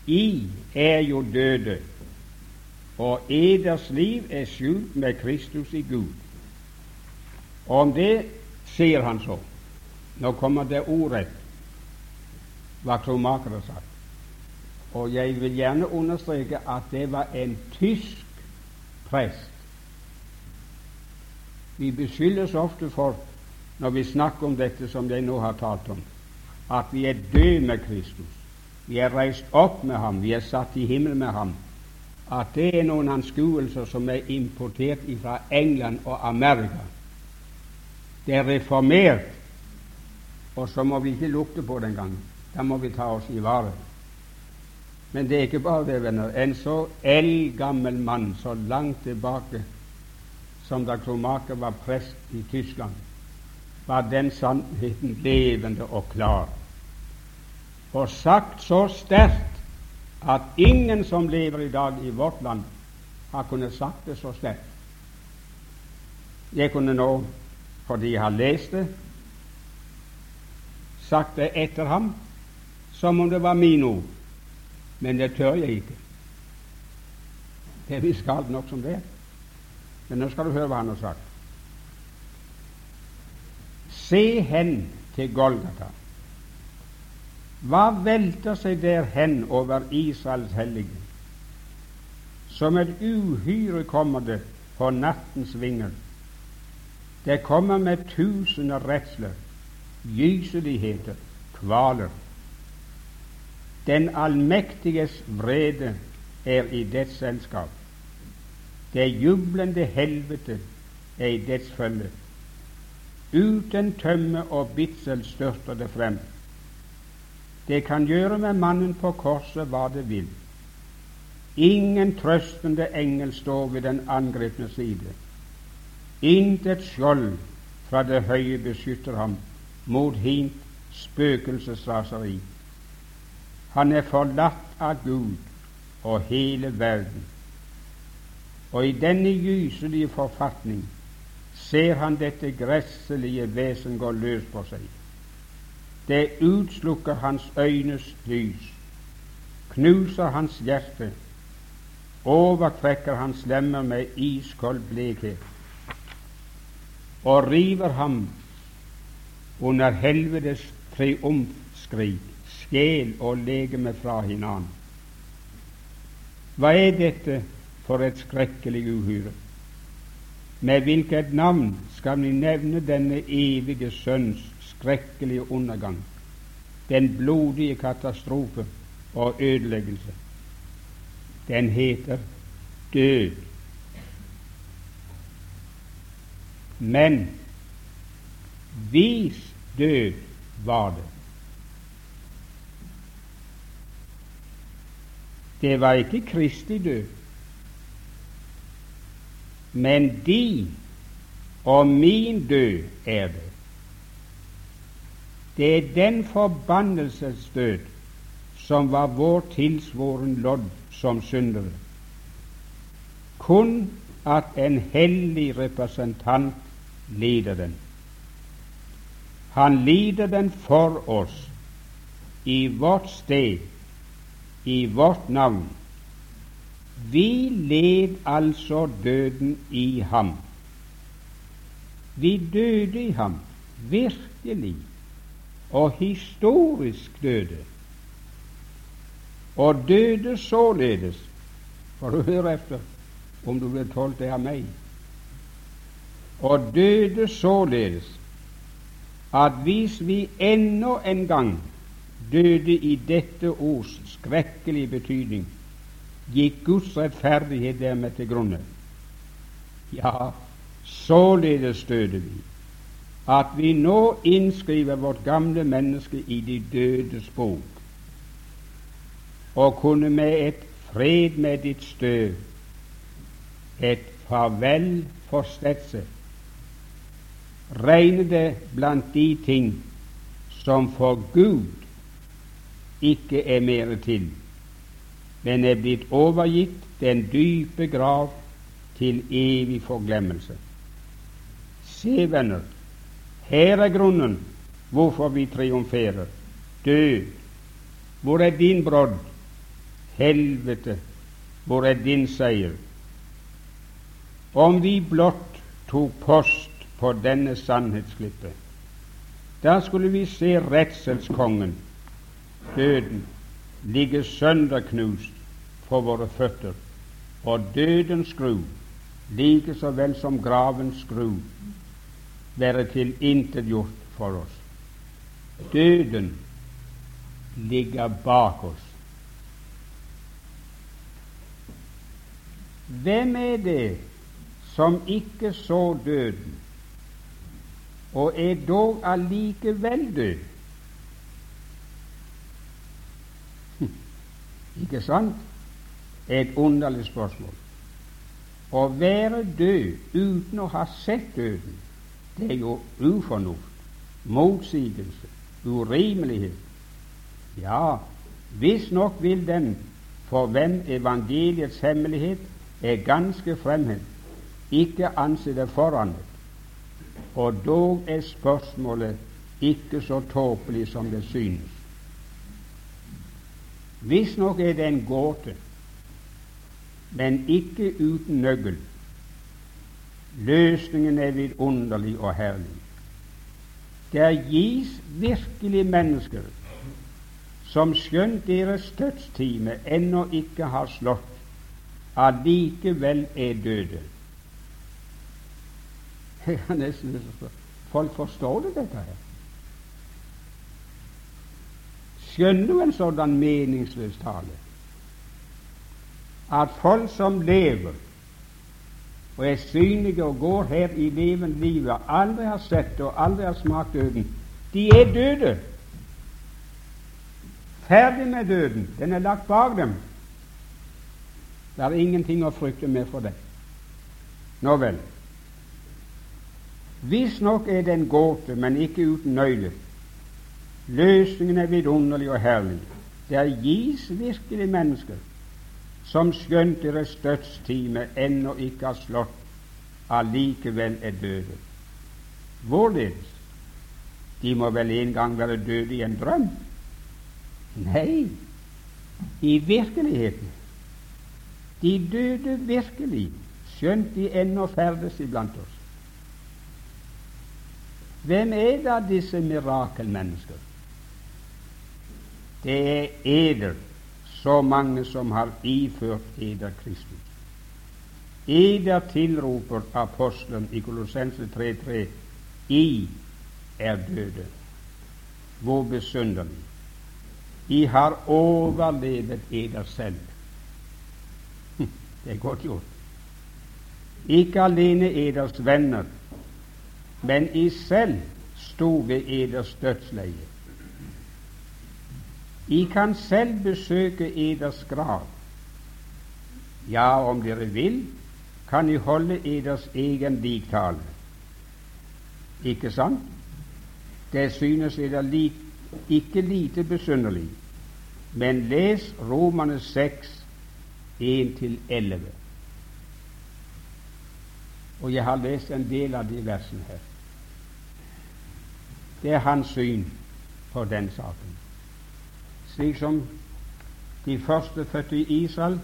I er jo døde, og eders liv er skjult med Kristus i Gud. Og om det sier han så Nå kommer det ordrett hva Kromaker har sagt. Og jeg vil gjerne understreke at det var en tysk prest. Vi beskyldes ofte for, når vi snakker om dette som jeg nå har talt om, at vi er døde med Kristus. Vi er reist opp med ham, vi er satt i himmelen med ham. At det er noen anskuelser som er importert fra England og Amerika. Det er reformert, og så må vi ikke lukte på den gangen. Da må vi ta oss i vare. Men det er ikke bare det, venner. En så eldgammel mann så langt tilbake som da Kromaker var prest i Tyskland, var den sannheten levende og klar. Og sagt så sterkt at ingen som lever i dag i vårt land, har kunnet sagt det så sterkt. Jeg kunne nå, fordi jeg har lest det, sagt det etter ham som om det var mine ord men det tør jeg ikke. Det er visst galt nok som det. Men nå skal du høre hva han har sagt. Se hen til Golgata. Hva velter seg der hen over Israels hellige? Som et uhyre kommer det på nattens vinger. Det kommer med tusener redsler, gyseligheter, kvaler. Den allmektiges vrede er i dets selskap. Det jublende helvete er i dets følge. Uten tømme og bitsel størter det frem. Det kan gjøre med mannen på korset hva det vil. Ingen trøstende engel står ved den angrepne side. Intet skjold fra det høye beskytter ham mot hint spøkelsesraseri. Han er forlatt av Gud og hele verden. Og i denne gyselige forfatning ser han dette gresselige vesen gå løs på seg. Det utslukker hans øynes lys, knuser hans hjerte, overtrekker hans lemmer med iskold blekhet og river ham under helvetes triumfskrik sjel og legeme fra hinanden. Hva er dette for et skrekkelig uhyre? Med hvilket navn skal vi nevne denne evige sønns skrekkelige undergang, den blodige katastrofe og ødeleggelse? Den heter død. Men vis død var det. Det var ikke Kristi død, men din og min død er det. Det er den forbannelsesdød som var vår tilsvoren lodd som syndere. Kun at en hellig representant lider den. Han lider den for oss, i vårt sted, i vårt navn. Vi led altså døden i ham. Vi døde i ham, virkelig og historisk døde, og døde således For å høre efter om du blir tolket av meg. Og døde således at hvis vi ennå en gang døde i dette ords skrekkelige betydning, gikk Guds rettferdighet dermed til grunne. Ja, således døde vi, at vi nå innskriver vårt gamle menneske i de dødes bok, og kunne med et fred med ditt støv, et farvel for stetset, regne det blant de ting som for Gud ikke er mere til, men er blitt overgitt den dype grav til evig forglemmelse. Se, venner, her er grunnen hvorfor vi triumferer. Død, hvor er din brodd? Helvete, hvor er din seier? Om vi blott tok post på denne sannhetsklippe, da skulle vi se redselskongen, døden, ligger sønderknust for våre føtter, og dødens skru, like så vel som gravens skru, være tilintetgjort for oss. Døden ligger bak oss. Hvem er det som ikke så døden, og er dog allikevel død? Ikke sant? Et underlig spørsmål. Å være død uten å ha sett døden, det er jo ufornuft, motsigelse, urimelighet. Ja, visstnok vil den for hvem evangeliets hemmelighet er ganske fremmed, ikke anse det forandret. Og dog er spørsmålet ikke så tåpelig som det synes. Visstnok er det en gåte, men ikke uten nøkkel. Løsningen er vidunderlig og herlig. Der gis virkelig mennesker som skjønt deres dødstime ennå ikke har slått, allikevel er døde. Jeg har nesten Folk forstår det, dette her? Skjønner du en sådan meningsløs tale? At folk som lever og er synlige og går her i levende livet, aldri har sett og aldri har smakt døden, de er døde. Ferdig med døden. Den er lagt bak dem. Det er ingenting å frykte mer for det. Nå vel. Visstnok er det en gåte, men ikke uten nøyle. Løsningen er vidunderlig og herlig. Der gis virkelig mennesker som skjønt deres dødstime ennå ikke har slått, allikevel er døde. Hvorledes? De må vel en gang være døde i en drøm? Nei, i virkeligheten. De døde virkelig, skjønt de ennå ferdes iblant oss. Hvem er da disse mirakelmennesker? Det er eder, så mange som har iført eder Kristus. Eder tilroper apostelen i Kolossense 3.3 I er døde. Hvor besynderlig. I har overlevet eder selv. Det er godt gjort. Ikke alene eders venner, men I selv sto ved eders dødsleie. I kan selv besøke eders grav. Ja, om dere vil, kan I holde eders egen liktale. Ikke sant? Det synes eder lik, ikke lite besynderlig. Men les Romane 6, 1-11. Og jeg har lest en del av de versene her. Det er hans syn på den saken. Slik som de første fødte i Israel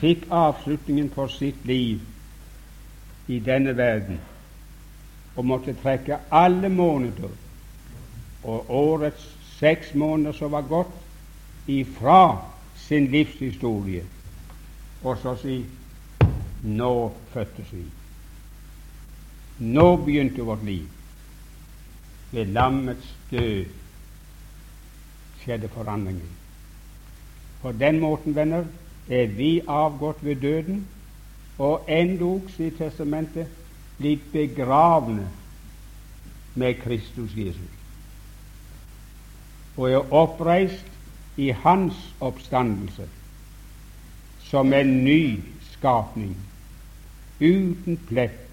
fikk avslutningen på sitt liv i denne verden og måtte trekke alle måneder og årets seks måneder som var gått, ifra sin livshistorie, og så si nå fødtes vi. Nå begynte vårt liv. Ved lammets død skjedde forandringen. På den måten, venner, er vi avgått ved døden, og endog, sier Testamentet, blitt begravne med Kristus Jesus, og er oppreist i Hans oppstandelse som en ny skapning, uten plett,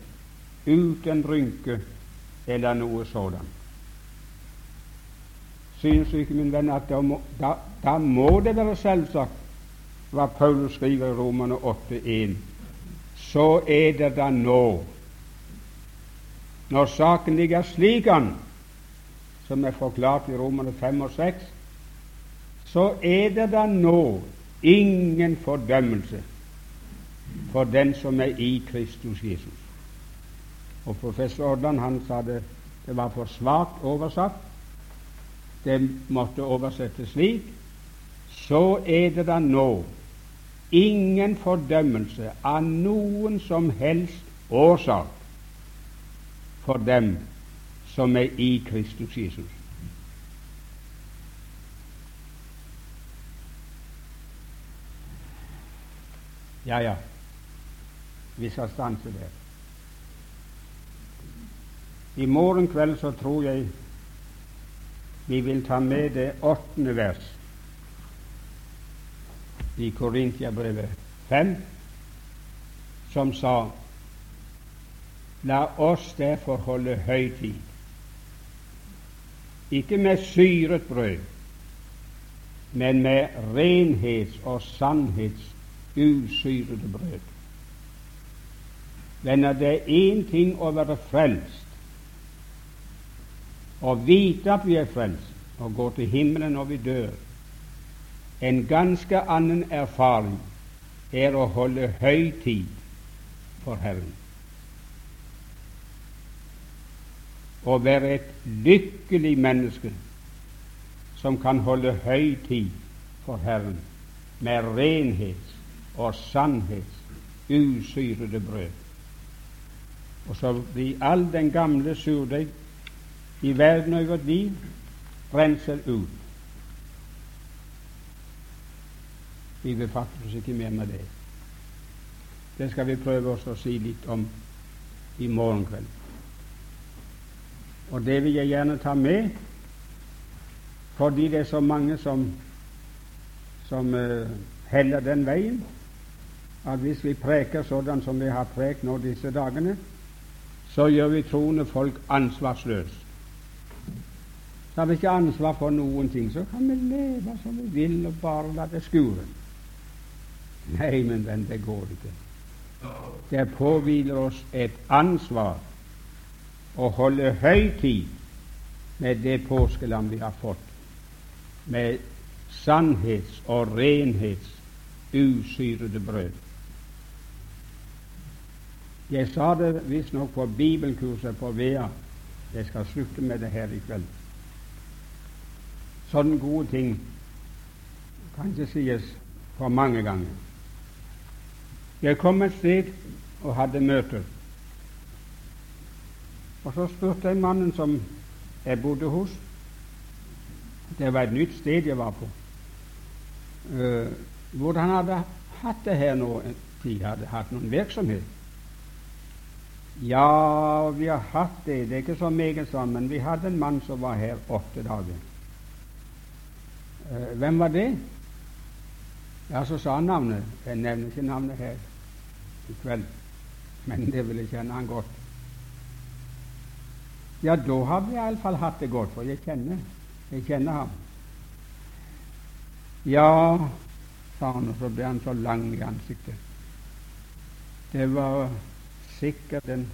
uten rynke eller noe sådant. Synes ikke, min venn, at da må, da, da må det være selvsagt hva Paulus skriver i Romerne 8,1. Så er det da nå, når saken ligger slik an, som er forklart i Romerne 5 og 6, så er det da nå ingen fordømmelse for den som er i Kristus Jesus. Og Professor Odland han sa det, det var for svakt oversatt. Det måtte oversettes slik så er det da nå ingen fordømmelse av noen som helst årsak for dem som er i Kristus Jesus. Ja, ja, vi skal stanse der. I morgen kveld så tror jeg vi vil ta med det åttende vers i Korintiabrevet 5, som sa La oss derfor holde høytid, ikke med syret brød, men med renhets- og sannhets usyrede brød. Venner, det er én ting å være frelst, å vite at vi er frelst, og går til himmelen når vi dør. En ganske annen erfaring er å holde høytid for Herren. Å være et lykkelig menneske som kan holde høytid for Herren med renhets- og sannhets usyrede brød. Og så blir all den gamle surdeig i verden og i vårt liv renser ut. Vi befatter oss ikke mer med det. Det skal vi prøve oss å si litt om i morgen kveld. Og det vil jeg gjerne ta med, fordi det er så mange som, som uh, heller den veien at hvis vi preker sånn som vi har prekt nå disse dagene, så gjør vi troende folk ansvarsløse. Har vi ikke ansvar for noen ting, så kan vi leve som vi vil og bare la det skure. Nei, men venn, det går ikke. Det påhviler oss et ansvar å holde høytid med det påskelam vi har fått, med sannhets- og renhets usyrede brød. Jeg sa det visstnok på bibelkurset på Vea. Jeg skal slutte med det her i kveld. Sånne gode ting kan ikke sies for mange ganger. Jeg kom et sted og hadde møter. Og så spurte jeg mannen som jeg bodde hos Det var et nytt sted jeg var på. Uh, hvordan hadde hatt det her nå en tid? Hadde hatt noen virksomhet? Ja, vi har hatt det. Det er ikke så meget sånn, men vi hadde en mann som var her åtte dager. Uh, hvem var det? Ja, så sa han navnet. Jeg nevner ikke navnet her i kveld, men det vil jeg kjenne han godt. Ja, da har vi iallfall hatt det godt, for jeg kjenner, jeg kjenner ham. Ja, sa han, og så ble han så lang i ansiktet. Det var sikkert en,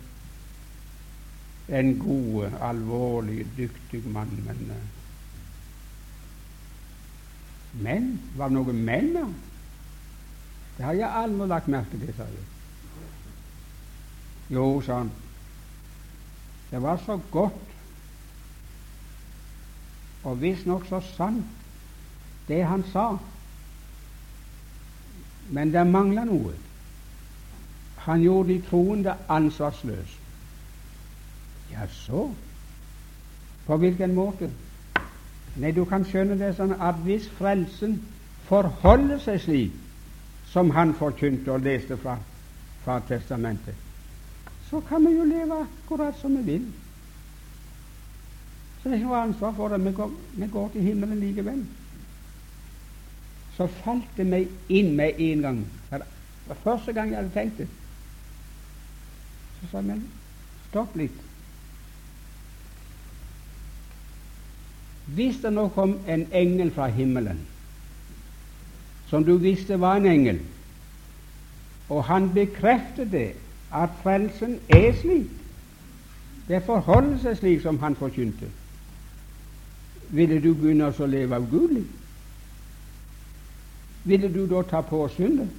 en god, alvorlig, dyktig mann, men uh, Men? Var det noen menn der? Det har jeg aldri lagt merke til, sa jeg. Jo, sa han, det var så godt og visstnok så sant, det han sa. Men det mangla noe. Han gjorde de troende ansvarsløse. Jaså? På hvilken måte? Nei, du kan skjønne det sånn at hvis frelsen forholder seg slik som han forkynte og leste fra, fra Testamentet, så kan vi jo leve akkurat som vi vil. Så det er ikke noe ansvar for det. Vi går, vi går til himmelen likevel. Så falt det meg inn med en gang. Det var første gang jeg hadde tenkt det. Så sa jeg, men stopp litt. Hvis det nå kom en engel fra himmelen, som du visste var en engel, og han bekreftet det, at frelsen er slik, det forholder seg slik som han forkynte, ville du begynne å leve avgudelig? Ville du da ta på syndet?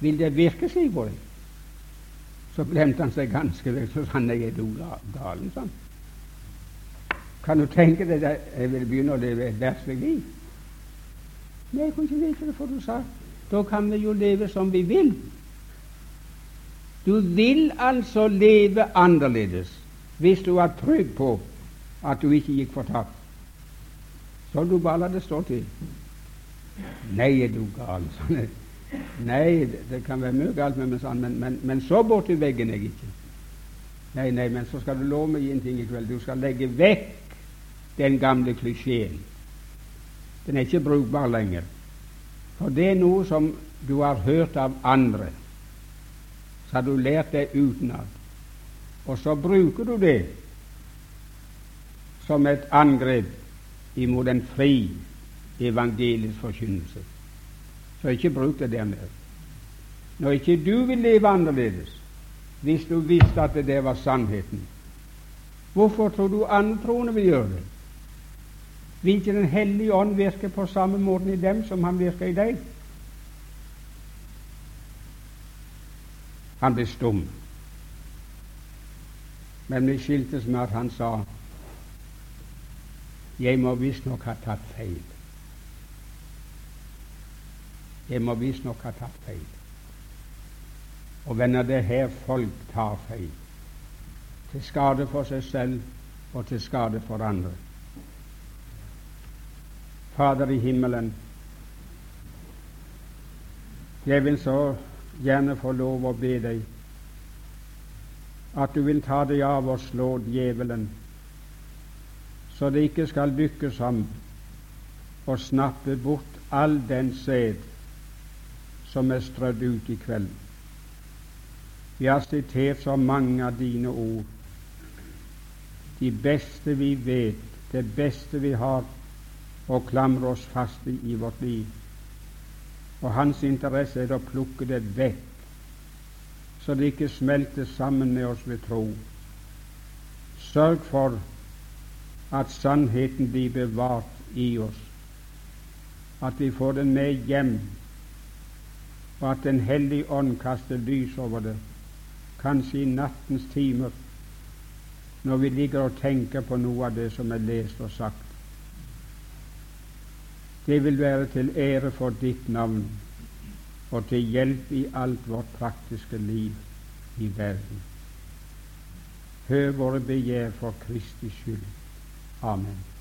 Vil det virke slik på deg? Så glemte han seg ganske vekk, så han er galen. Sånn. Kan du tenke deg at jeg vil begynne å leve et verdslig liv? Nei, jeg kunne ikke vite det, for du sa da kan vi jo leve som vi vil. Du vil altså leve annerledes hvis du er trygg på at du ikke gikk fortapt. Så du bare la det stå til. Nei, er du gal? Nei, det kan være mye galt med meg sånn, men, men, men så borti veggen er jeg ikke. Nei, nei, men så skal du love meg en ting i kveld. Du skal legge vekk den gamle klisjeen. Den er ikke brukbar lenger. For det er noe som du har hørt av andre. Så har du lært det utenat. Og så bruker du det som et angrep imot en fri evangelisk forkynnelse. Så ikke bruk det der mer. Når ikke du vil leve annerledes, hvis du visste at det der var sannheten, hvorfor tror du andre troende vil gjøre det? Vil ikke Den hellige ånd virke på samme måte i dem som han virker i deg? Han ble stum. Men vi skiltes med at han sa jeg må visstnok ha tatt feil. Jeg må visstnok ha tatt feil. Og venner, det er her folk tar feil. Til skade for seg selv og til skade for andre. Fader i himmelen, jeg vil så gjerne få lov å be deg at du vil ta deg av og slå djevelen, så det ikke skal lykkes ham å snappe bort all den sæd som er strødd ut i kveld. Vi har sitert så mange av dine ord, de beste vi vet, det beste vi har å klamre oss fast i vårt liv. Og hans interesse er å plukke det vekk, så det ikke smelter sammen med oss ved tro. Sørg for at sannheten blir bevart i oss, at vi får den med hjem og at Den hellige ånd kaster lys over det, kanskje i nattens timer, når vi ligger og tenker på noe av det som er lest og sagt. Det vil være til ære for ditt navn, og til hjelp i alt vårt praktiske liv i verden. Hør våre begjær for Kristi skyld. Amen.